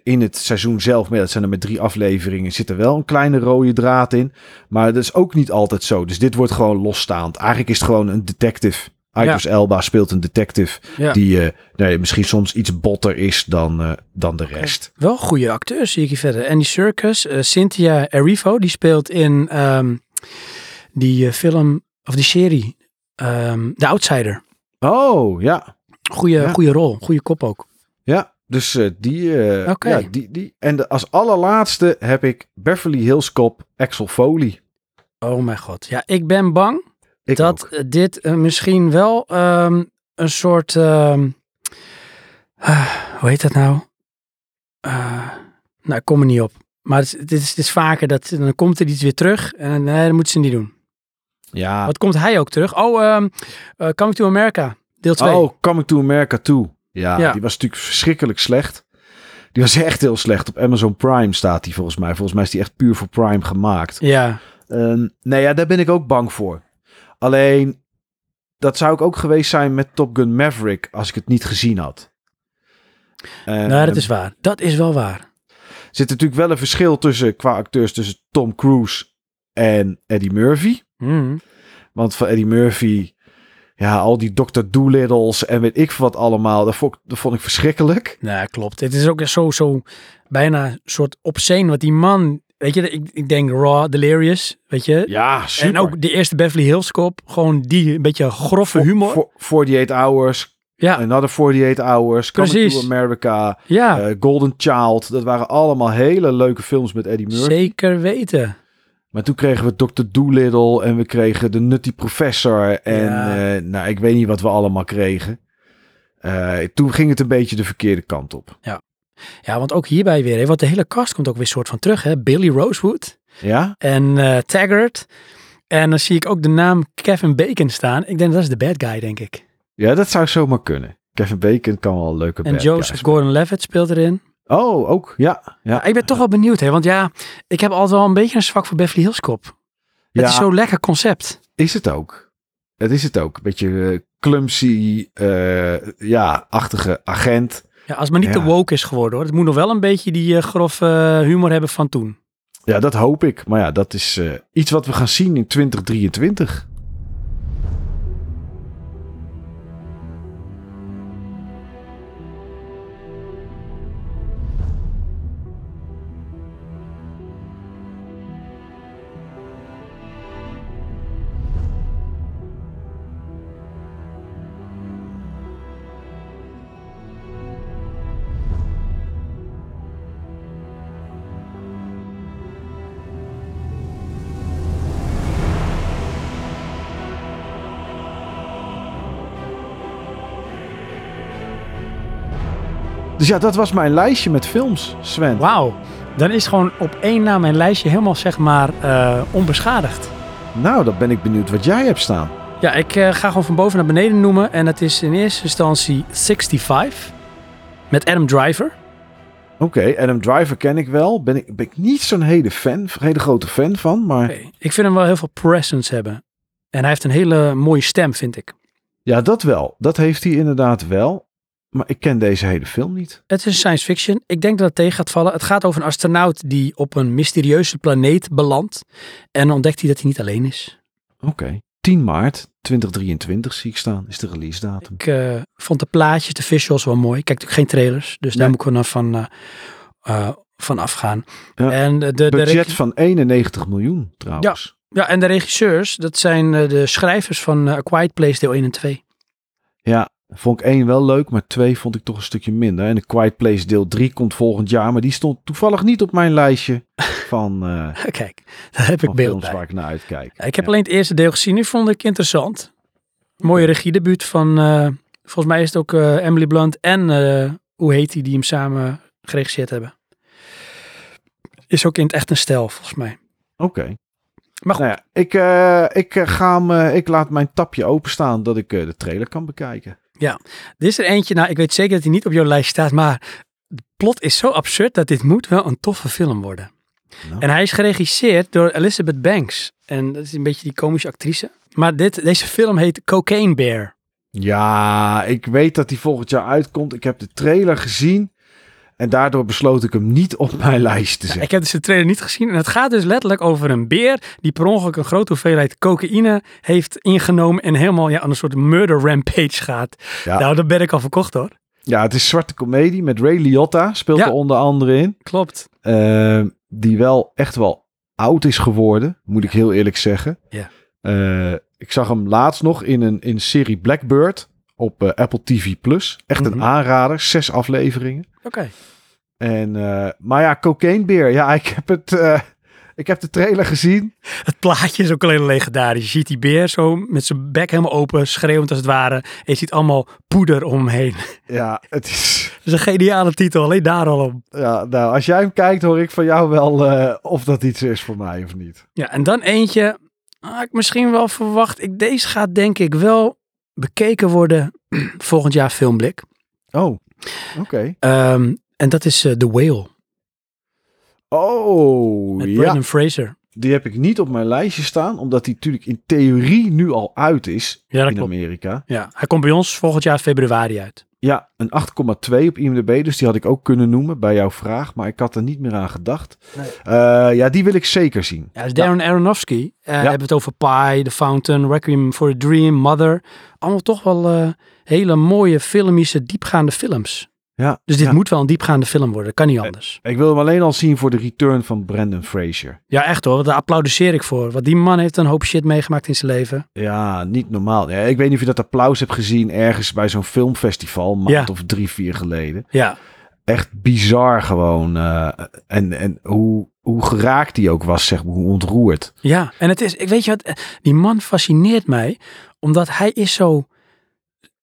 in het seizoen zelf, maar dat zijn er met drie afleveringen, zit er wel een kleine rode draad in. Maar dat is ook niet altijd zo. Dus dit wordt gewoon losstaand. Eigenlijk is het gewoon een detective. Idris Elba speelt een detective Ja. die eh, nee, misschien soms iets botter is dan, eh, dan de rest. Wel goede acteurs zie ik hier verder. Andy Serkis, eh, Cynthia Erivo, die speelt in ehm, die eh, film, of die serie, ehm The Outsider. Oh, ja. Goeie, Ja. goede rol, goede kop ook. Ja, dus eh, die, eh, ja, die, die. En de, als allerlaatste heb ik Beverly Hills Cop Axel Foley. Oh mijn god. Ja, ik ben bang Ik dat ook. eh, dit misschien wel ehm, een soort, ehm, hoe heet dat nou? Nou, ik kom er niet op. Maar het, is- het, is, het is vaker dat, dan komt er iets weer terug en nee, dat moeten ze niet doen. Ja. Wat komt hij ook terug? Oh, eh, Coming to America, deel 2. Oh, Coming to America 2. Ja, Ja. die was natuurlijk verschrikkelijk slecht. Die was echt heel slecht. Op Amazon Prime staat die volgens mij. Volgens mij is die echt puur voor Prime gemaakt. Ja, Ehm, nee, ja, daar ben ik ook bang voor. Alleen, dat zou ik ook geweest zijn met Top Gun Maverick als ik het niet gezien had. nou, dat is waar. Dat is wel waar. Er zit natuurlijk wel een verschil tussen, qua acteurs tussen Tom Cruise en Eddie Murphy. Hmm. Want van Eddie Murphy, ja, al die Dr. Doolittles en weet ik wat allemaal, dat vond, ik- dat vond ik verschrikkelijk. Nou, klopt. Het is ook zo, zo bijna soort obscene wat die man, weet je, ik, ik denk Raw, Delirious, weet je. Ja, super. En ook de eerste Beverly Hills Cop, gewoon die een beetje grove humor. for- 48 Hours, ja, Another 48 Hours, Coming Precies. to America, ja, eh, Golden Child. Dat waren allemaal hele leuke films met Eddie Murphy. zeker weten. Maar toen kregen we Dr. Doolittle en we kregen de Nutty Professor. En Ja. eh, nou, ik weet niet wat we allemaal kregen. Eh, toen ging het een beetje de verkeerde kant op. Ja, want ook hierbij weer, hè, want de hele cast komt ook weer soort van terug, hè. Billy Rosewood Ja? en eh, Taggart. En dan zie ik ook de naam Kevin Bacon staan. Ik denk dat is de bad guy, denk ik. Ja, dat zou zomaar kunnen. Kevin Bacon kan wel een leuke En Joseph Gordon-Levitt speelt erin. Oh, ook. Ja. Ja, ik ben toch wel benieuwd, hè, want ja, ik heb altijd wel een beetje een zwak voor Beverly Hills Cop. Het Ja, is zo'n lekker concept. is het ook. Het is het ook. Een beetje eh, clumsy, eh, ja, achtige agent. Ja, als het maar niet Ja. te woke is geworden hoor. Het moet nog wel een beetje die eh, grove humor hebben van toen. Ja, dat hoop ik. Maar ja, dat is iets wat we gaan zien in 2023. Dus ja, dat was mijn lijstje met films, Sven. Wauw, dan is gewoon op één na mijn lijstje helemaal zeg maar eh, onbeschadigd. Nou, dan ben ik benieuwd wat jij hebt staan. Ja, ik eh, ga gewoon van boven naar beneden noemen. En dat is in eerste instantie 65 met Adam Driver. Oké, Adam Driver ken ik wel. Ben ik, ben ik niet zo'n hele fan, hele grote fan van. Maar Ik vind hem wel heel veel presence hebben. En hij heeft een hele mooie stem, vind ik. ja, dat wel. Dat heeft hij inderdaad wel. Maar ik ken deze hele film niet. Het is science fiction. Ik denk dat het tegen gaat vallen. Het gaat over een astronaut die op een mysterieuze planeet belandt. En dan ontdekt hij dat hij niet alleen is. Oké. 10 maart 2023 zie ik staan, is de release datum. Ik eh, vond de plaatjes, de visuals wel mooi. Ik kijk natuurlijk geen trailers, dus daar moet ik nog van, eh, van afgaan. Ja. En, de, de, Budget van 91 miljoen trouwens. ja, en de regisseurs, dat zijn de schrijvers van A Quiet Place deel 1 en 2. Ja, vond ik één wel leuk, maar twee vond ik toch een stukje minder. En The Quiet Place deel 3 komt volgend jaar, maar die stond toevallig niet op mijn lijstje van, eh Kijk, daar heb ik beeld bij. waar ik naar uitkijk. Ik heb Ja. alleen het eerste deel gezien, die vond ik interessant. Mooie regiedebuut van, eh, volgens mij is het ook eh, Emily Blunt en, hoe heet die, die hem samen geregisseerd hebben. Is ook in het echt een stijl, volgens mij. Oké. Maar goed, Nou ja, ik, ik, ga hem, ik laat mijn tapje openstaan dat ik de trailer kan bekijken. Dit is er eentje, nou, ik weet zeker dat hij niet op jouw lijst staat, maar de plot is zo absurd dat dit moet wel een toffe film worden. Nou. En hij is geregisseerd door Elizabeth Banks. En dat is een beetje die komische actrice. Maar dit, deze film heet Cocaine Bear. Ja, ik weet dat die volgend jaar uitkomt. Ik heb de trailer gezien. En daardoor besloot ik hem niet op mijn lijst te zetten. Ik heb dus de trailer niet gezien. En het gaat dus letterlijk over een beer die per ongeluk een grote hoeveelheid cocaïne heeft ingenomen. En helemaal ja, aan een soort murder rampage gaat. Ja. Nou, daar ben ik al verkocht hoor. Ja, het is zwarte komedie met Ray Liotta. Speelt Ja. er onder andere in. Klopt. Eh, die wel echt wel oud is geworden. Moet ik heel eerlijk zeggen. Ja. Eh, ik zag hem laatst nog in een, in serie Blackbird. Op eh, Apple TV Plus. Echt Mhm. een aanrader. Zes afleveringen. Oké. En, eh, maar ja, Cocaine Beer. Ja, ik heb het... eh, ik heb de trailer gezien. Het plaatje is ook alleen legendarisch. Je ziet die beer zo met zijn bek helemaal open, schreeuwend als het ware. En je ziet allemaal poeder omheen. Ja, het is... Dat is een geniale titel, alleen daar al om. Ja, nou, als jij hem kijkt, hoor ik van jou wel of dat iets is voor mij of niet. Ja, en dan eentje, ah, ik misschien wel verwacht. Ik, deze gaat denk ik wel bekeken worden volgend jaar filmblik. Oh, oké. Ehm, en dat is eh, The Whale Oh, met ja. Brendan Fraser. Die heb ik niet op mijn lijstje staan, omdat die natuurlijk in theorie nu al uit is Ja, in klopt. Amerika. Ja, hij komt bij ons volgend jaar februari uit. Ja, een 8,2 op IMDb, dus die had ik ook kunnen noemen bij jouw vraag, maar ik had er niet meer aan gedacht. Nee. Eh, ja, die wil ik zeker zien. Ja, is Darren Aronofsky. Eh Hebben we het over Pie, The Fountain, Requiem for a Dream, Mother. Allemaal toch wel eh, hele mooie filmische, diepgaande films. Ja, Dus dit ja. moet wel een diepgaande film worden. Kan niet anders. Ik wil hem alleen al zien voor de return van Brandon Fraser. Ja, echt hoor. Daar applaudisseer ik voor. Want die man heeft een hoop shit meegemaakt in zijn leven. Ja, niet normaal. Ja, ik weet niet of je dat applaus hebt gezien ergens bij zo'n filmfestival, een maand Ja. of drie, vier geleden. Ja, Echt bizar gewoon. eh, en en hoe, hoe geraakt die ook was, zeg maar, hoe ontroerd. ja. En het is, ik weet je wat, eh, die man fascineert mij. Omdat hij is zo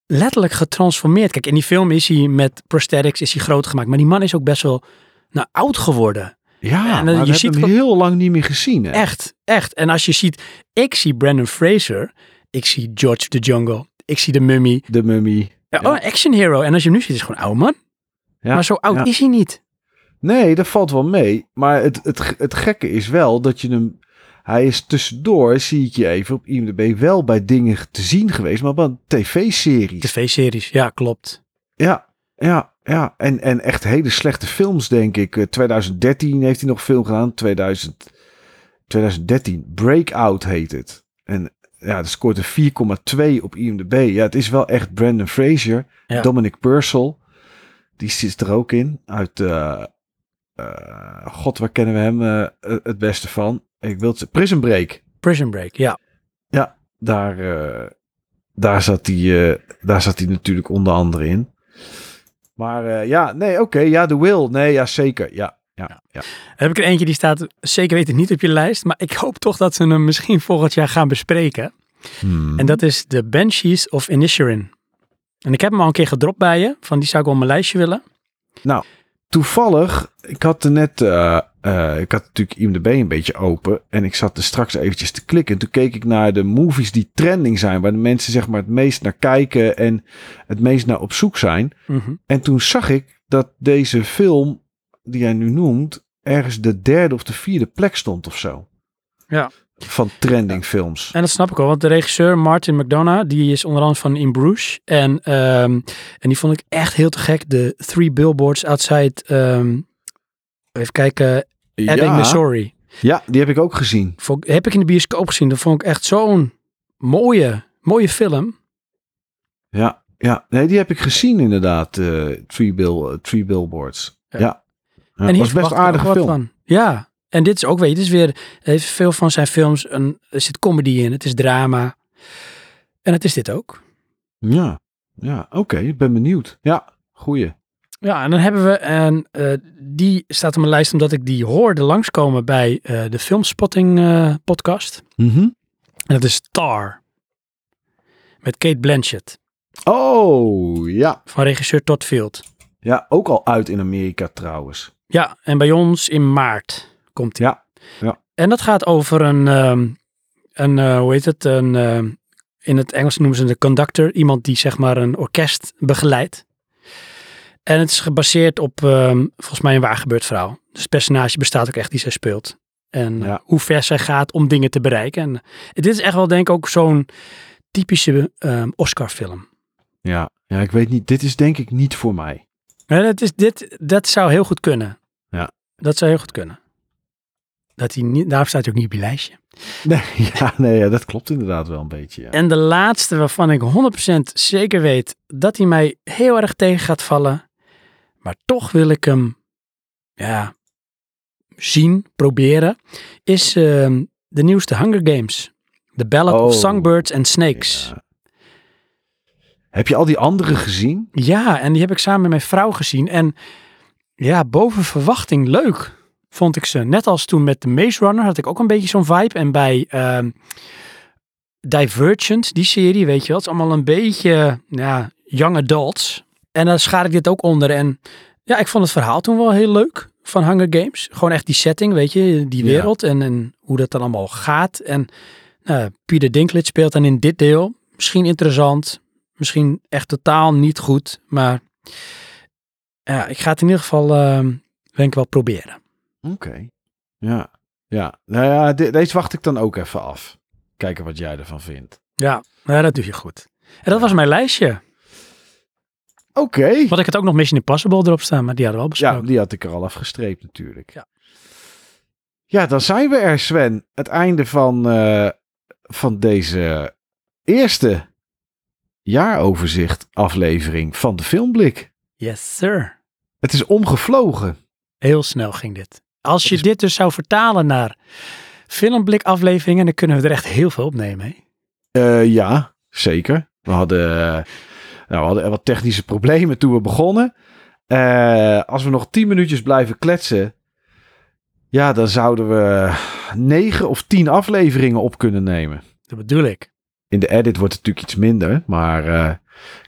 letterlijk getransformeerd. Kijk, in die film is hij met prosthetics, is hij groot gemaakt. Maar die man is ook best wel nou, oud geworden. Ja, en maar dan- we je hebben ziet hem heel lang niet meer gezien. Hè? Echt, echt. En als je ziet, ik zie Brandon Fraser, ik zie George the Jungle, ik zie de Mummy. De mummy. Ja, Ja. Oh, action hero. En als je hem nu ziet, is het gewoon oude man. Ja, maar zo oud ja. is hij niet. Nee, dat valt wel mee. Maar het, het, het gekke is wel dat je hem... Hij is tussendoor, zie ik je even, op IMDb wel bij dingen te zien geweest, maar bij tv-series. TV-series, ja, klopt. Ja, ja, ja. En, en echt hele slechte films, denk ik. Eh, 2013 heeft hij nog film gedaan. 2000, 2013. Breakout heet het. En ja, dat scoort een 4,2 op IMDb. Ja, het is wel echt Brandon Fraser. Ja. Dominic Purcell. Die zit er ook in. Uit, eh, eh, god, waar kennen we hem eh, het beste van? Ik wil het Prison Break. Prison Break, ja. Ja, daar, eh, daar, zat hij, eh, daar zat hij natuurlijk onder andere in. Maar eh, ja, nee, oké. ja, The Will. Nee, ja, zeker. Ja, ja, ja. Dan heb ik er eentje die staat zeker weten niet op je lijst. Maar ik hoop toch dat ze hem misschien volgend jaar gaan bespreken. Hmm. En dat is de Banshees of Inisherin. En ik heb hem al een keer gedropt bij je. Van die zou ik op mijn lijstje willen. Toevallig, ik had er net, eh, eh, ik had natuurlijk IMDb een beetje open. En ik zat er straks eventjes te klikken. En toen keek ik naar de movies die trending zijn. Waar de mensen zeg maar het meest naar kijken en het meest naar op zoek zijn. Mhm. En toen zag ik dat deze film, die jij nu noemt, ergens de derde of de vierde plek stond of zo. Ja. Van trending films. En dat snap ik wel, want de regisseur Martin McDonough, die is onder andere van In Bruges. En, ehm, en die vond ik echt heel te gek. De Three Billboards Outside, ehm, even kijken, Ebbing, ja, Missouri. ja, die heb ik ook gezien. Vond, heb ik in de bioscoop gezien. Dat vond ik echt zo'n mooie, mooie film. Ja, ja. Nee, die heb ik gezien inderdaad. eh three, bill, eh, three Billboards. Ja. Ja. ja. en hier was best aardige wat film. van. Ja, en dit is ook, weet je, dit is weer, heeft veel van zijn films, een, er zit comedy in, het is drama. En het is dit ook. Ja, ja oké. Ik ben benieuwd. Ja, goeie. Ja, en dan hebben we, en eh, die staat op mijn lijst omdat ik die hoorde langskomen bij eh, de Filmspotting eh, podcast. Mhm. En dat is Tar. Met Kate Blanchett. Oh, ja. Van regisseur Todd Field. Ja, ook al uit in Amerika trouwens. Ja, en bij ons in maart. Komt Ja, ja. En dat gaat over een, ehm, een eh, hoe heet het, een, ehm, in het Engels noemen ze de conductor, iemand die zeg maar een orkest begeleidt. En het is gebaseerd op ehm, volgens mij een waar gebeurd verhaal. Dus het personage bestaat ook echt die zij speelt. En eh, Ja. hoe ver zij gaat om dingen te bereiken. En eh, dit is echt wel denk ik ook zo'n typische ehm, Oscar film. Ja. ja, ik weet niet. Dit is denk ik niet voor mij. Ja, dat, is, dit, dat zou heel goed kunnen. Ja. Dat zou heel goed kunnen. Dat hij niet, daarom staat hij ook niet op je lijstje. Nee, ja, nee, ja, dat klopt inderdaad wel een beetje. Ja. En de laatste waarvan ik 100% zeker weet dat hij mij heel erg tegen gaat vallen. Maar toch wil ik hem ja, zien, proberen. Is ehm, de nieuwste Hunger Games. The Ballad Oh. of Songbirds and Snakes. Ja. Heb je al die andere gezien? Ja, en die heb ik samen met mijn vrouw gezien. En ja, boven verwachting leuk vond ik ze. Net als toen met de Maze Runner had ik ook een beetje zo'n vibe. En bij ehm, Divergent, die serie, weet je wel. Het is allemaal een beetje ja, young adults. En daar schaar ik dit ook onder. En ja, ik vond het verhaal toen wel heel leuk van Hunger Games. Gewoon echt die setting, weet je, die Ja. wereld en, en hoe dat dan allemaal gaat. En nou, Peter Dinklage speelt dan in dit deel. Misschien interessant, misschien echt totaal niet goed. Maar ja, ik ga het in ieder geval, ehm denk ik wel proberen. Oké. Ja. Ja. Nou ja, de- deze wacht ik dan ook even af. Kijken wat jij ervan vindt. Ja, ja dat doe je goed. En dat was mijn lijstje. Oké. Wat ik had ook nog Mission Impossible erop staan, maar die hadden we al Ja, besproken. die had ik er al afgestreept natuurlijk. Ja. Ja, dan zijn we er, Sven. Het einde van, eh, van deze eerste jaaroverzicht aflevering van de Filmblik. Yes, sir. Het is omgevlogen. Heel snel ging dit. Als je is- dit dus zou vertalen naar filmblik afleveringen, dan kunnen we er echt heel veel opnemen. Hè? Eh, ja, zeker. We hadden, eh, nou, we hadden wat technische problemen toen we begonnen. Eh, als we nog tien minuutjes blijven kletsen, ja, dan zouden we negen of tien afleveringen op kunnen nemen. Dat bedoel ik. In de edit wordt het natuurlijk iets minder, maar eh,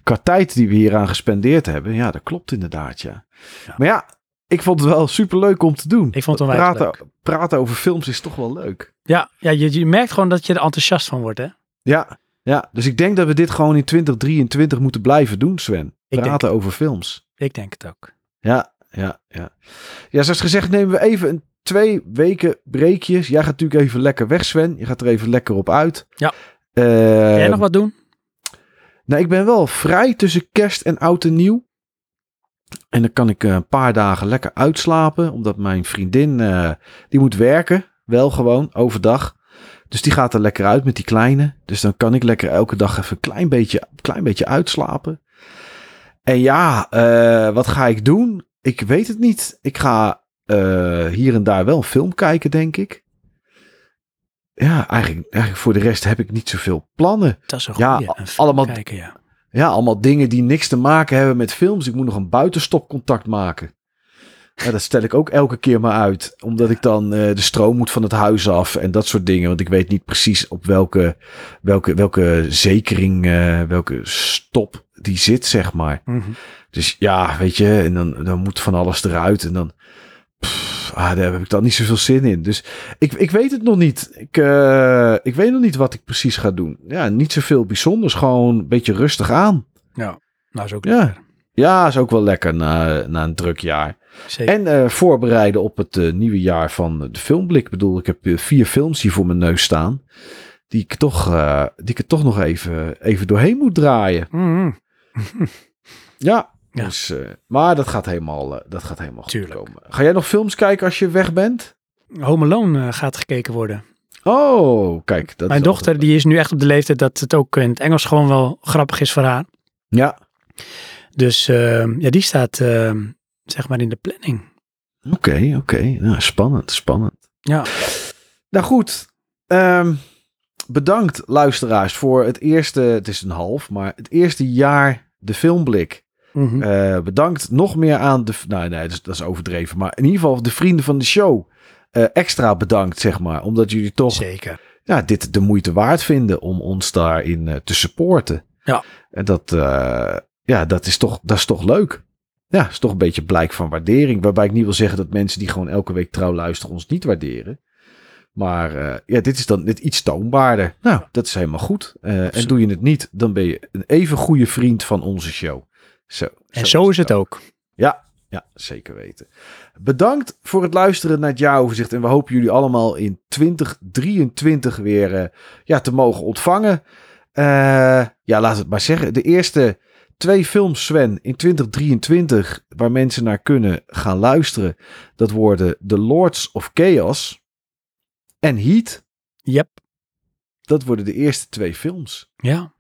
qua tijd die we hieraan gespendeerd hebben, ja, dat klopt inderdaad, ja. Ja. Maar ja, ik vond het wel super leuk om te doen. Ik vond het onwijs praten, praten over films is toch wel leuk. Ja, ja je, je merkt gewoon dat je er enthousiast van wordt, hè? Ja, ja, dus ik denk dat we dit gewoon in 2023 moeten blijven doen, Sven. Praten over films. Ik denk het ook. Ja, ja, ja. Ja, zoals gezegd nemen we even een twee weken breekjes. Jij gaat natuurlijk even lekker weg, Sven. Je gaat er even lekker op uit. Ja. Ga jij nog wat doen? Nou, ik ben wel vrij tussen kerst en oud en nieuw. En dan kan ik eh, een paar dagen lekker uitslapen. Omdat mijn vriendin, eh, die moet werken. Wel gewoon, overdag. Dus die gaat er lekker uit met die kleine. Dus dan kan ik lekker elke dag even een klein beetje, klein beetje uitslapen. En ja, eh, wat ga ik doen? Ik weet het niet. Ik ga hier en daar wel een film kijken, denk ik. Ja, eigenlijk, eigenlijk voor de rest heb ik niet zoveel plannen. Dat is een Ja, allemaal- kijken, ja. Ja, allemaal dingen die niks te maken hebben met films. Ik moet nog een buitenstopcontact maken. Ja, dat stel ik ook elke keer maar uit. Omdat ik dan eh, de stroom moet van het huis af en dat soort dingen. Want ik weet niet precies op welke, welke, welke zekering, eh, welke stop die zit, zeg maar. Mhm. Dus ja, weet je, en dan, dan moet van alles eruit. En dan, pff, ah, daar heb ik dan niet zoveel zin in. Dus ik, ik weet het nog niet. Ik, eh, ik weet nog niet wat ik precies ga doen. Ja, niet zoveel bijzonders. Gewoon een beetje rustig aan. Nou, is ook Ja. lekker. Ja, is ook wel lekker na, na een druk jaar. Zeker. En eh, voorbereiden op het eh, nieuwe jaar van de filmblik. Ik bedoel, ik heb vier films hier voor mijn neus staan. Die ik toch, die ik er toch nog even, even doorheen moet draaien. Mhm. Ja. Ja. Dus, eh, maar dat gaat helemaal, eh, dat gaat helemaal goed komen. Ga jij nog films kijken als je weg bent? Home Alone eh, gaat gekeken worden. Oh, kijk. Dat Mijn is dochter altijd- die is nu echt op de leeftijd dat het ook in het Engels gewoon wel grappig is voor haar. Ja, Dus ehm, ja, die staat ehm, zeg maar in de planning. oké, oké. Nou, spannend, spannend. Ja, Nou goed, ehm, bedankt luisteraars voor het eerste, het is een half, maar het eerste jaar de filmblik. Mhm. Eh, bedankt nog meer aan de, nou nee, dat is, dat is overdreven, maar in ieder geval de vrienden van de show. eh, extra bedankt, zeg maar, omdat jullie toch zeker. ja, dit de moeite waard vinden om ons daarin eh, te supporten. Ja. En dat, ja, dat is toch, dat is toch leuk. ja, is toch een beetje blijk van waardering. Waarbij ik niet wil zeggen dat mensen die gewoon elke week trouw luisteren ons niet waarderen. Maar ja, dit is dan net iets toonbaarder. Nou, dat is helemaal goed. En doe je het niet, dan ben je een even goede vriend van onze show. Zo, En zo is het ook. Ja, ja, zeker weten. Bedankt voor het luisteren naar het jaaroverzicht. En we hopen jullie allemaal in 2023 weer eh, ja, te mogen ontvangen. Eh, ja, laat het maar zeggen. De eerste twee films, Sven, in 2023, waar mensen naar kunnen gaan luisteren. Dat worden The Lords of Chaos en Heat. Yep. Dat worden de eerste twee films. Ja,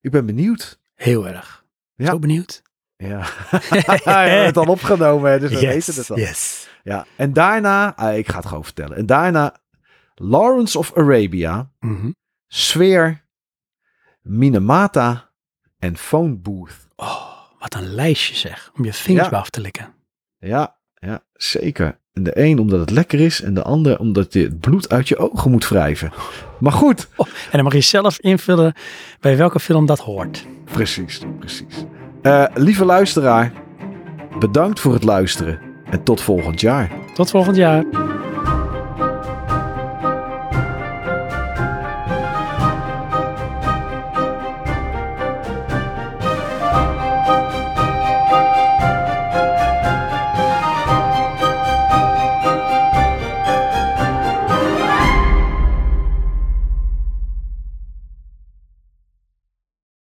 Ik ben benieuwd. heel erg. Ja. Zo benieuwd. Ja, we hebben het al opgenomen, dus we weten het al. yes. Ja, en daarna, ah, ik ga het gewoon vertellen. En daarna Lawrence of Arabia, Mhm. Sfeer, Minamata en Phone Booth. Oh, wat een lijstje zeg. Om je vingers Ja. af te likken. Ja, ja, zeker. En de een omdat het lekker is en de ander omdat je het bloed uit je ogen moet wrijven. Maar goed, En dan mag je zelf invullen bij welke film dat hoort. precies, precies. Eh, lieve luisteraar, bedankt voor het luisteren en tot volgend jaar. Tot volgend jaar.